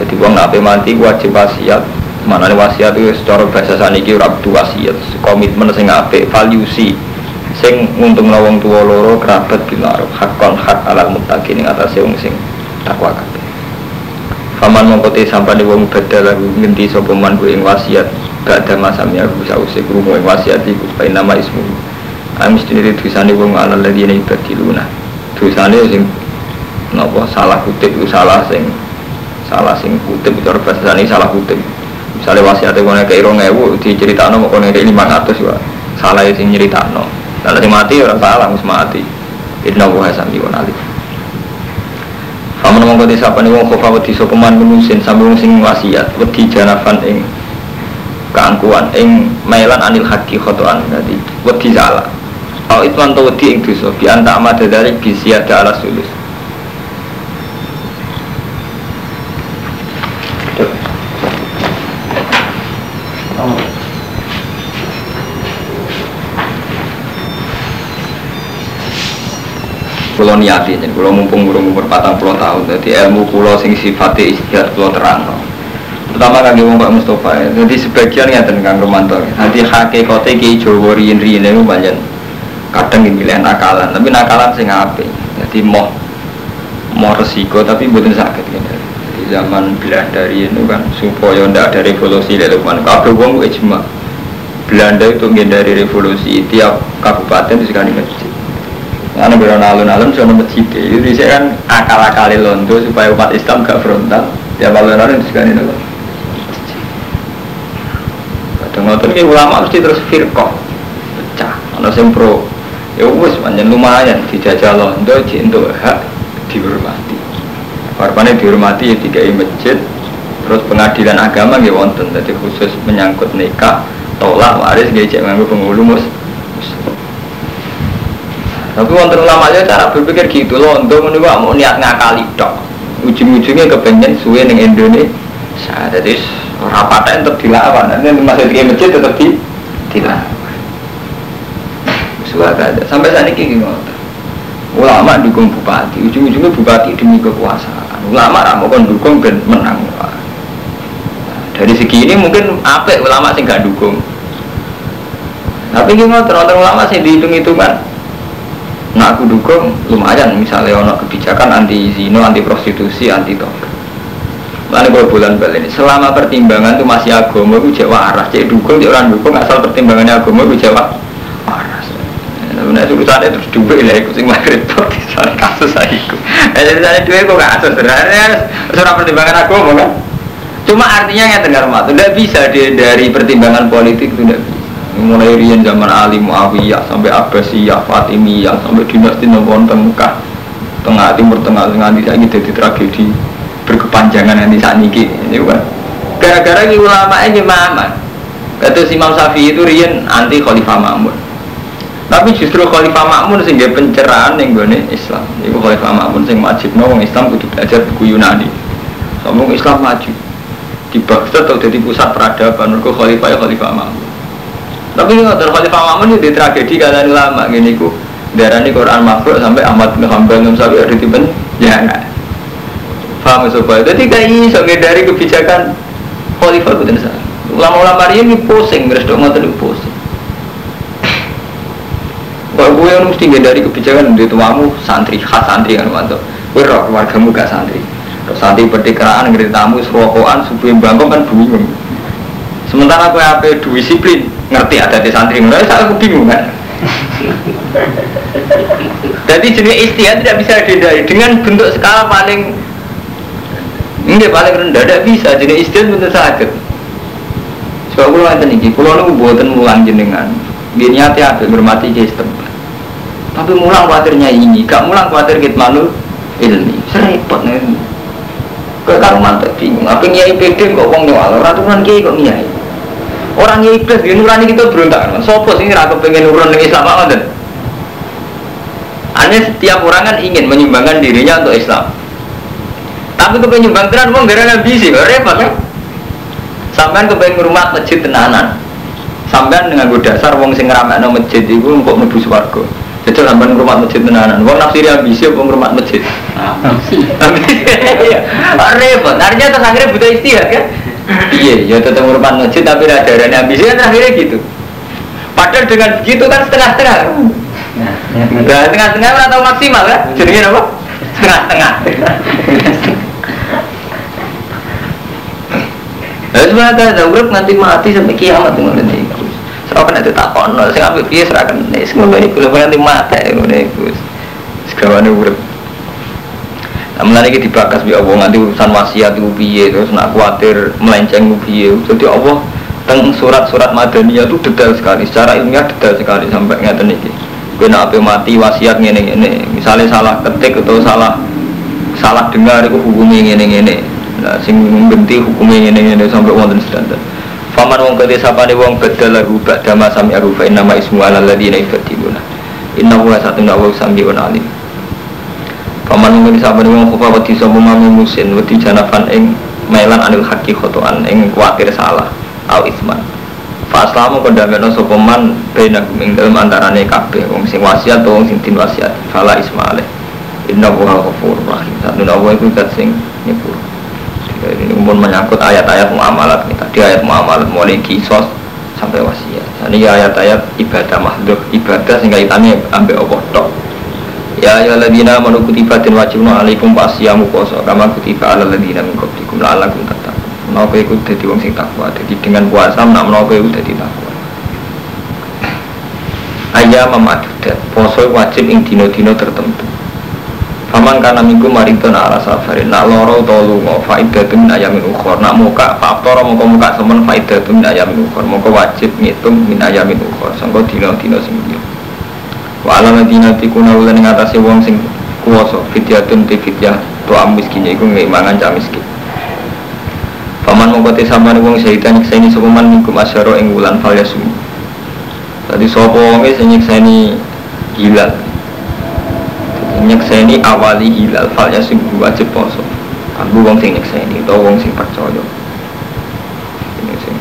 Jadi wong nak mati wajib wasiat. Mana wasiat itu secara bahasa saniki ora kudu wasiat komitmen sing apik valuesi sing untung wong tua loro kerabat di ma'ruf hakon hak alal muttaqin ing atase wong sing takwa Paman mongkote sampai di wong badal lagu nginti sopeman gue yang wasiat. Gak ada masamnya aku sausi kurungu yang wasiat iku Bayi nama ismu. Kami sendiri tulisannya wong ala lagi ini ibadiluna Tulisannya sing Nopo salah kutip salah sing Salah sing kutip itu bahasa ini salah kutip. Misalnya wasiatnya kone ke irong ewu Diceritano mau kone ke lima ratus ya Salah sing nyeritano Lalu mati orang salah mus mati. Inna wuha sami wa nalif Paman mongko desa nih wong kofa wedi so peman menusin sambil wong sing wasiat wedi janafan ing keangkuhan ing mailan anil haki khotoan jadi wedi salah. Au itu anto wedi ing dosa bi anta amada dari bisiada ala sulus. Kulo niati jadi kulo mumpung burung umur patang puluh tahun jadi ilmu kulo sing sifatnya istihad kulo terang terutama kaki wong Pak Mustafa ya. Jadi sebagian ya tentang Romanto. Nanti hakikate ki Jawa riyin-riyin itu banyak kadang milih nakalan, tapi nakalan sing apik. Jadi mau mau resiko tapi bukan sakit gitu. Jadi zaman Belanda itu kan supaya ndak ada revolusi mana kabeh wong ijma. Belanda itu menghindari revolusi tiap kabupaten disekani masjid. Karena beron alun-alun sono masjid itu saya kan akal-akali londo supaya umat Islam gak frontal. Tiap alun-alun disekani nopo. Kadang ngoten ki ulama mesti terus firqah. Pecah. Ana sing pro. Ya wis pancen lumayan dijajal londo untuk hak dihormati. Harapannya dihormati ya dikai masjid terus pengadilan agama nggih wonten jadi khusus menyangkut nikah tolak waris nggih cek nganggo penghulu mus tapi wonten ulama aja cara berpikir gitu loh. Untuk menunggu mau niat ngakali dok ujung-ujungnya kepengen suwe ning Indonesia. Jadi rapatnya tetap dilawan. Nanti masih di masjid tetap di dilawan. Suara ada sampai saat ini gini ulama dukung bupati. Ujung-ujungnya bupati demi kekuasaan. Ulama ramu kan dukung dan menang. Dari segi ini mungkin apa ulama sih gak dukung. Tapi gimana terus ulama sih dihitung hitungan nah aku dukung lumayan misalnya ono kebijakan anti zino anti prostitusi anti tobat Lalu kalau bulan balik ini, selama pertimbangan itu masih agama itu jawa arah, jadi dukung, jadi orang dukung asal pertimbangannya agama itu jawa waras. Nah, urusannya terus duit lah, ikut sing di <laughs> sana kasus saya ikut. Nah, jadi sana duit kok kasus sebenarnya, surah pertimbangan agama kan. Cuma artinya yang dengar mata, tidak bisa dari pertimbangan politik itu tidak bisa. Mulai rian zaman Ali Muawiyah sampai Abbasiyah, Fatimiyah sampai dinasti Nabawan Tengah, tengah timur tengah tengah di sana jadi tragedi berkepanjangan nanti saat ini ini kan? Gara-gara ini ulama ini mama kata si Imam Syafi'i itu rian anti Khalifah Ma'mun. Tapi justru Khalifah Ma'mun sehingga pencerahan yang gue Islam. Itu Khalifah Ma'mun sing wajib orang Islam kudu belajar buku Yunani? Ngomong Islam maju? Di Baghdad atau jadi pusat peradaban? Mereka Khalifah ya Khalifah Ma'mun tapi nggak Khalifah Ma'mun itu tragedi kalian ulama gini ku darah ini Quran makhluk sampai Ahmad bin Imam Syafi'i ada di penjara Paham sobat? Jadi kayak iso dari kebijakan khalifah itu salah. Ulama-ulama ini pusing, terus dong ngotot pusing. Kalau gue yang mesti dari kebijakan di tuamu santri khas santri kan mantap. Gue roh keluargamu gak santri. Terus santri pertikeraan ngerti tamu serokokan subuh bangkong kan bingung. Sementara gue apa disiplin ngerti ada di santri mulai saya aku bingung kan. Jadi jenis istilah tidak bisa dihindari dengan bentuk skala paling ini paling rendah, tidak bisa. Jadi istilah betul sakit. Sebab kalau nanti nih, kalau nunggu buatan mulang jenengan, gini hati hati bermati ke. Tapi mulang khawatirnya ini, gak mulang khawatir kita malu ilmi. Serempet nih. Ke karuman tuh bingung. Apa nyai PD kok uang nyawal? Ratusan kiai kok nyai? Orang nyai plus dia nurani kita berontak. Sopo sih nggak pengen nurun dengan Islam apa Aneh setiap orang kan ingin menyumbangkan dirinya untuk Islam tapi kepengen nyumbang tenan mau gara ambisi, repot kan? Sampean kepengen rumah masjid tenanan. Sampean dengan dasar wong sing ngeramakno masjid itu untuk mlebu swarga. Jadi sampean rumah masjid tenanan. Wong nafsiri ambisi apa rumah masjid? Iya. Repot. Artinya terus akhirnya butuh istihad kan? Iya, ya tetap rumah masjid tapi ada darahnya ambisi kan akhirnya gitu. Padahal dengan begitu kan setengah-setengah. Nah, tengah-tengah atau maksimal kan? Jadinya apa? Setengah-setengah. Lalu sebenarnya ada urip nganti mati sampai kiamat ngono niku. Serahkan itu tak kono, sing apik piye serahkan nek ngono iku lho nganti mati ngono iku. Segawane urip. Namun lagi dibakas bi Allah nanti urusan wasiat itu piye terus nak khawatir melenceng piye. Jadi Allah teng surat-surat Madaniyah itu detail sekali, secara ilmiah detail sekali sampai ngaten iki. Kowe nak mati wasiat ngene-ngene, misalnya salah ketik atau salah salah dengar itu hukumnya ngene-ngene Nah, sing genti hukumnya ini ini sampai wonten standar. Faman wong kete sapane wong badal lahu ba'da ma sami arufa inna ma ismu ala ladina yubadiluna. Inna huwa satun wa sami wa alim. Faman wong kete sapane wong kufa wedi sapa mami musin wedi janapan ing melan anil haki khotoan ing kuatir salah au isman. Fa aslamu kondameno sapa man bena ing dalem antarane kabeh wong sing wasiat wong sing tin wasiat. Fala isma alaih. Inna huwa ghafurur rahim. Satun wa iku sing nyepur. Jadi ini pun menyangkut ayat-ayat muamalat nih. Tadi ayat muamalat mulai kisos sampai wasiat. Ini ayat-ayat ibadah makhluk ibadah sehingga kaitannya ambil apa tok. Ya ya ladina manu kutiba dan wajibna alaikum pasiyamu poso kama kutiba ala ladina min qablikum la'allakum tattaqun. Menapa iku dadi wong sing takwa. Jadi dengan puasa nak menapa iku dadi takwa. Ayam memadudat poso wajib ing dino-dino tertentu. Faman kana minggu maridon ala safarin Nak loro to lunga faidatun min ayamin ukhor Nak muka faktor muka muka semen faidatun min ayamin ukhor Muka wajib ngitung min ayamin ukhor Sangka dino-dino sing dia Wa ala ladina tikuna ulan ing atase wong sing kuwasa fidyatun ti fidyah to am miskin iku ngimangan cah miskin. Paman mongko te sampean wong syahidan nyekseni sapa man minggu masyara ing wulan fal yasum. Tadi sapa wonge sing nyekseni hilal nyekseni awali hilal fal yasum wajib poso Aku wong sing nyekseni atau wong sing percaya Ini sing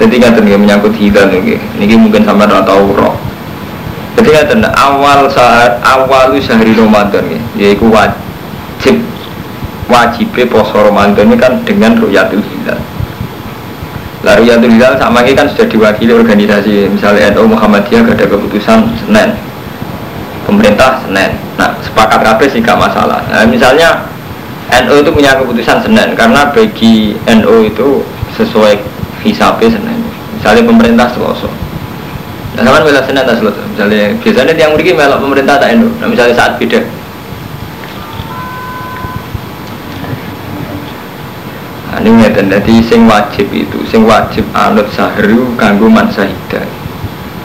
Jadi ngaten nggih menyangkut hilal nggih. Niki mungkin sampean ora tau roh jadi ngaten awal saat awal sehari Ramadan ya, yaitu wajib wajib poso Ramadan ini kan dengan ruyatul hilal. Lah ruyatul hilal sama ini kan sudah diwakili organisasi misalnya NU Muhammadiyah ada keputusan Senin. Pemerintah Senin. Nah, sepakat kabeh sih gak masalah. Nah, misalnya NU itu punya keputusan Senin karena bagi NU itu sesuai hisapnya Senin. Misalnya pemerintah Selasa Nah, sama bela senin tak selesai. Misalnya biasanya tiang murid melok pemerintah tak endo. Nah, misalnya saat beda. Nah, ini ngeten, jadi sing wajib itu, sing wajib anut sahru kanggo man sahida.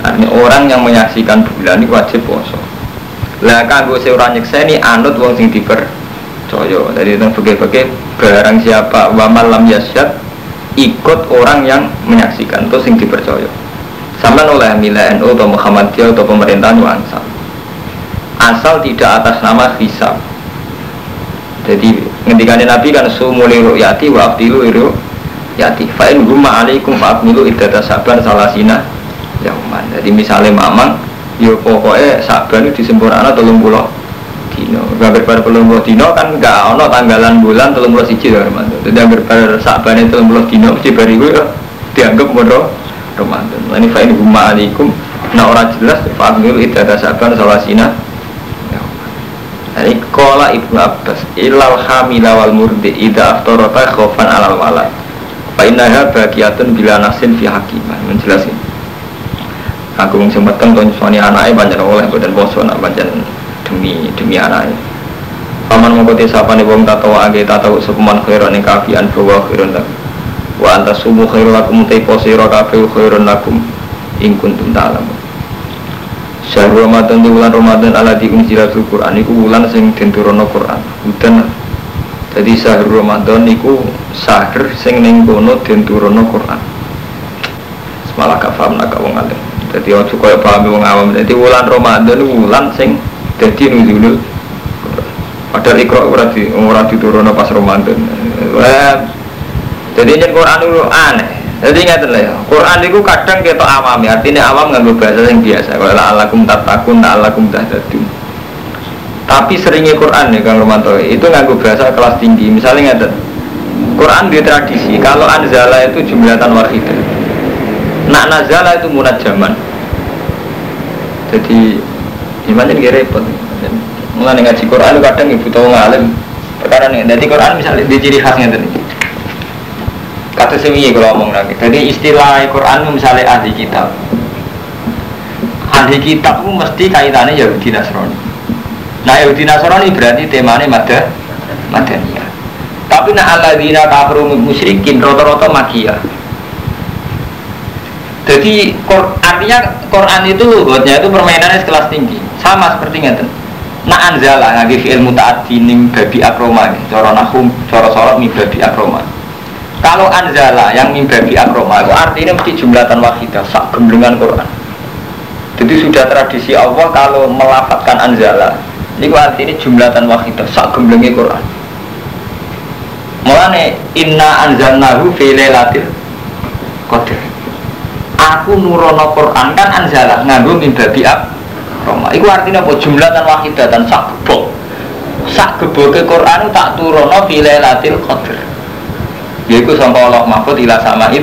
Nah, ini orang yang menyaksikan bulan ini wajib poso. Lah kanggo seorang nyekseni anut wong sing dipercaya. Jadi itu bagai-bagai barang siapa wa malam yasyad ikut orang yang menyaksikan itu sing dipercaya. Sama oleh Mila NU atau Muhammadiyah atau pemerintahan itu asal tidak atas nama hisab Jadi ngendikan Nabi kan Sumuli ru'yati wa abdilu iru yati Fa'in gumma alaikum fa'abnilu idata saban salasina Yauman Jadi misalnya mamang Yo pokoknya saban itu disempurna tolong pulau dino Gambar pada tolong pulau dino kan gak ono tanggalan bulan tolong pulau siji Jadi gambar pada saban itu tolong pulau dino Mesti bariku dianggap bodoh Ramadan. Fa ini huma alaikum. Nah orang jelas fa'amilu idada saban salasina. Ini kola ibnu Abbas ilal hamila wal murdi ida aftorota khofan alal walad. Fa innaha bagiatun bila nasin fi hakimah. Menjelasin. Aku mung sempeten kon nyusoni anake pancen oleh boten poso nak pancen demi demi anake. Paman mongko te sapane wong tatawa age tatawa sepeman khairan ing kafian bahwa khairan tak. Wa anta sumu khairu lakum te posiro kabeh khairun lakum ing kuntum ta'lamun Ramadan di bulan Ramadan ala di unzilatul Quran iku bulan sing den turono Quran. Udan jadi syahrul Ramadan iku syahr sing ning kono den turono Quran. Semalah gak paham nak wong alim jadi ojo kaya paham wong awam jadi bulan Ramadan bulan sing dadi nuzulul padahal ikra ora di ora diturunno pas Ramadan jadi ini Quran itu aneh. Jadi ingat lah ya, Quran itu kadang kita awam ya, artinya awam nggak bahasa yang biasa. Kalau alakum tatakun, alakum tahdadun. Tapi seringnya Quran ya Kang Romanto itu nggak bahasa kelas tinggi. Misalnya ingat, Quran di tradisi kalau anzala itu jumlatan wahidah. Nak nazala itu munad zaman. Jadi gimana nih repot. Mulai ngaji Quran kadang ibu tahu ngalim perkara nih. Jadi Quran misalnya di ciri khasnya tadi kata semi kalau ngomong lagi jadi istilah Quran misalnya ahli kitab ahli kitab itu mesti kaitannya Yahudi Nasrani nah Yahudi Nasrani berarti temanya mada Madaniyah tapi nah dina kafir musyrikin rata-rata makia jadi artinya Quran itu lugatnya itu permainannya sekelas tinggi sama seperti itu nah anzala ngagi fi'il muta'addi ning babi akroma cara nahum cara sorot nih babi akroma kalau anzala yang mimbabi akroma itu artinya mesti jumlatan wahidah, sak gemblengan Quran. Jadi sudah tradisi Allah kalau melafatkan anzala, ini artinya jumlatan wahidah, sak gemblengi Quran. Mulane inna anzalnahu fi lailatul qadar. Aku nurono Quran kan anzala nganggo mimbabi akroma. Iku artinya apa? Jumlatan wahidah dan sak gebok. Sak geboke Quran tak turono fi lailatul qadar Yaitu sangka Allah mahfud ila samaid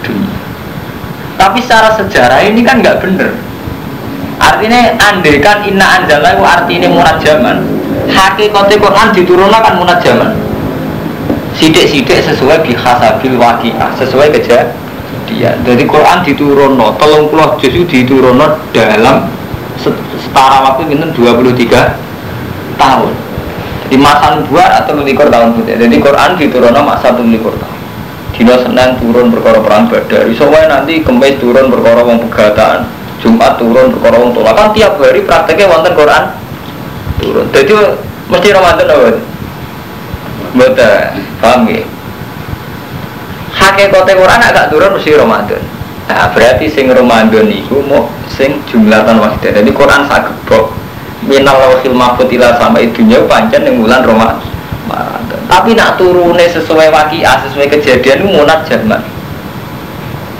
dunia. Tapi secara sejarah ini kan nggak bener. Artinya andekan inna anjala itu artinya munajaman. Hakikatnya Quran diturunkan kan munajaman. Sidik-sidik sesuai bihasabil waqi'ah, sesuai kejadian. Jadi Quran diturunno, telung puluh juz diturunno dalam setara waktu minum 23 tahun. Di masa dua atau likur tahun putih. Jadi Quran diturunno masa likur tahun. Dino Senin turun perkara perang Badar. Wae nanti Kamis turun perkara wong. Jumat turun perkara wong tolak. Kan tiap hari prakteknya wonten Quran turun. Jadi mesti Ramadan apa? Betul, paham ya? Hakikatnya Quran agak turun mesti Ramadan. Nah, berarti sing Ramadan itu mau sing jumlatan wahidah. Jadi Quran saged bok minal lawhil mahfud ila sama idunya pancen yang bulan Ramadan. Tapi nak turune sesuai wakiah, sesuai kejadian itu munat zaman.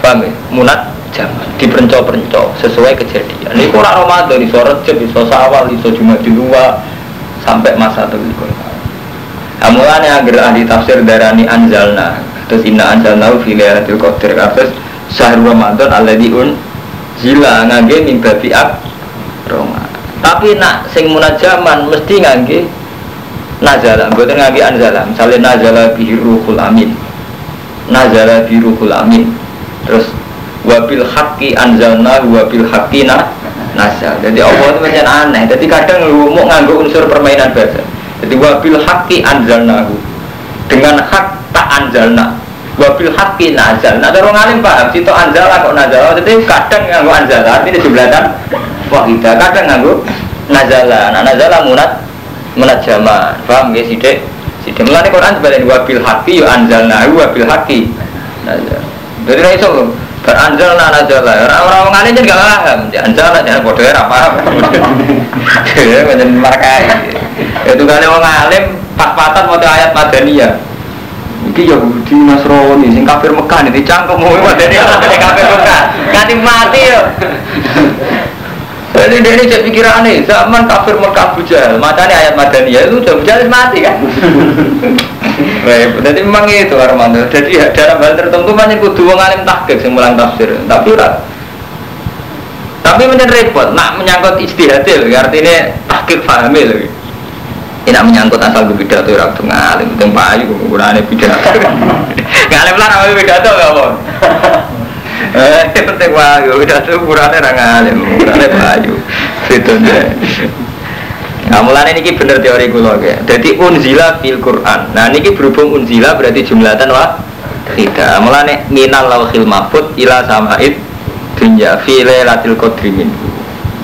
Paham ya? Munat zaman diperenco-perenco sesuai kejadian. Ini kurang Ramadan, iso Rejab, iso Sawal, iso Jumat di luar sampai masa itu. Nah, mulanya agar ahli tafsir darani anjalna terus inna anjalna fi lailatul qadr terus syahrul ramadan alladzi un zila ngangge min babi ab roma. Tapi nak sing munajaman mesti ngangge nazala. Mboten ngangge anzala. Misalnya nazala bihi ruhul amin. Nazala bihi amin. Terus wabil haqqi anzalna wabil haqqi na nazal. Jadi Allah itu macam aneh? Jadi kadang lu mau nganggo unsur permainan bahasa. Jadi wabil haqqi anzalnahu. Dengan hak tak anzalna wabil haqqi nazal. Nah orang alim paham situ anzala kok nazal. Jadi kadang nganggo anzala artinya jumlahkan wahidah. Kadang nganggo nazala nah nazala munat munat zaman paham ya sidik sidik melani Quran sebagai wabil haqqi yu anzalnahu wabil haqqi nazal. Jadi nah itu beranjal nah nazala orang-orang mengalim jadi gak paham. Anjal jangan bodoh ya paham. <laughs> Ya macam markai. Itu kan orang alim pas-pasan mau ayat madaniyah Iki Yahudi Nasrani sing kafir Mekah nih dicangkem mau madaniyah sing kafir Mekah? Nganti mati yo. Jadi dia ini jadi pikirannya zaman kafir Mekah bujal matanya ayat madaniyah itu udah bujal mati kan? Jadi memang itu Armando jadi dalam hal tertentu banyak kudu wong alim tahqiq sing mulang tafsir. Tapi ora tapi menyen repot nak menyangkut istihadil artinya tahqiq fahami lagi tidak menyangkut asal pidato ora kudu ngalim teng payu ukurane pidato ngalim lah apa pidato gak apa <laughs> eh penting wae pidato ukurane ra ngalim ukurane payu itu Nah mulanya ini bener teori kula ya. Jadi unzila fil Quran. Nah ini berhubung unzila berarti jumlatan wah tidak. Mulanya minal lauhil mahfud ila samaid dunya fi lailatul qadri min.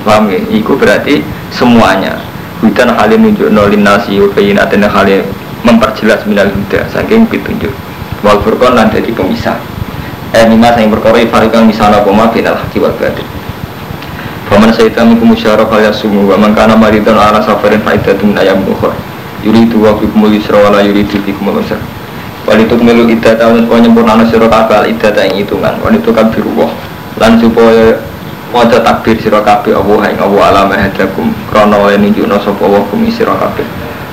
Paham ya? Iku berarti semuanya. Hudan halim nunjuk nolin nasi bayinatin halim memperjelas minal huda saking petunjuk. Wal furqan lan jadi pemisah. Eh lima yang berkoro ifarikan misalnya koma binal haki wal batin. Faman sayyidam ikum musyaraf al yasumu wa man kana maridan ala safarin faidatun min ayam ukhra yuridu wa bikumul yusra wa la yuridu bikumul usra Walituk milu iddat tahun supaya nyempurna sira kabeh al iddat ing hitungan walituk kabirullah lan supaya maca takbir sira kabeh Allah ing Allah alam hadakum krana oleh nunjukna sapa wa kum sira kabeh.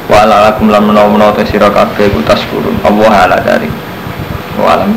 Wa ala lakum lan menawa-menawa sira kabeh ku taskurun Allah ala dari. Wa alam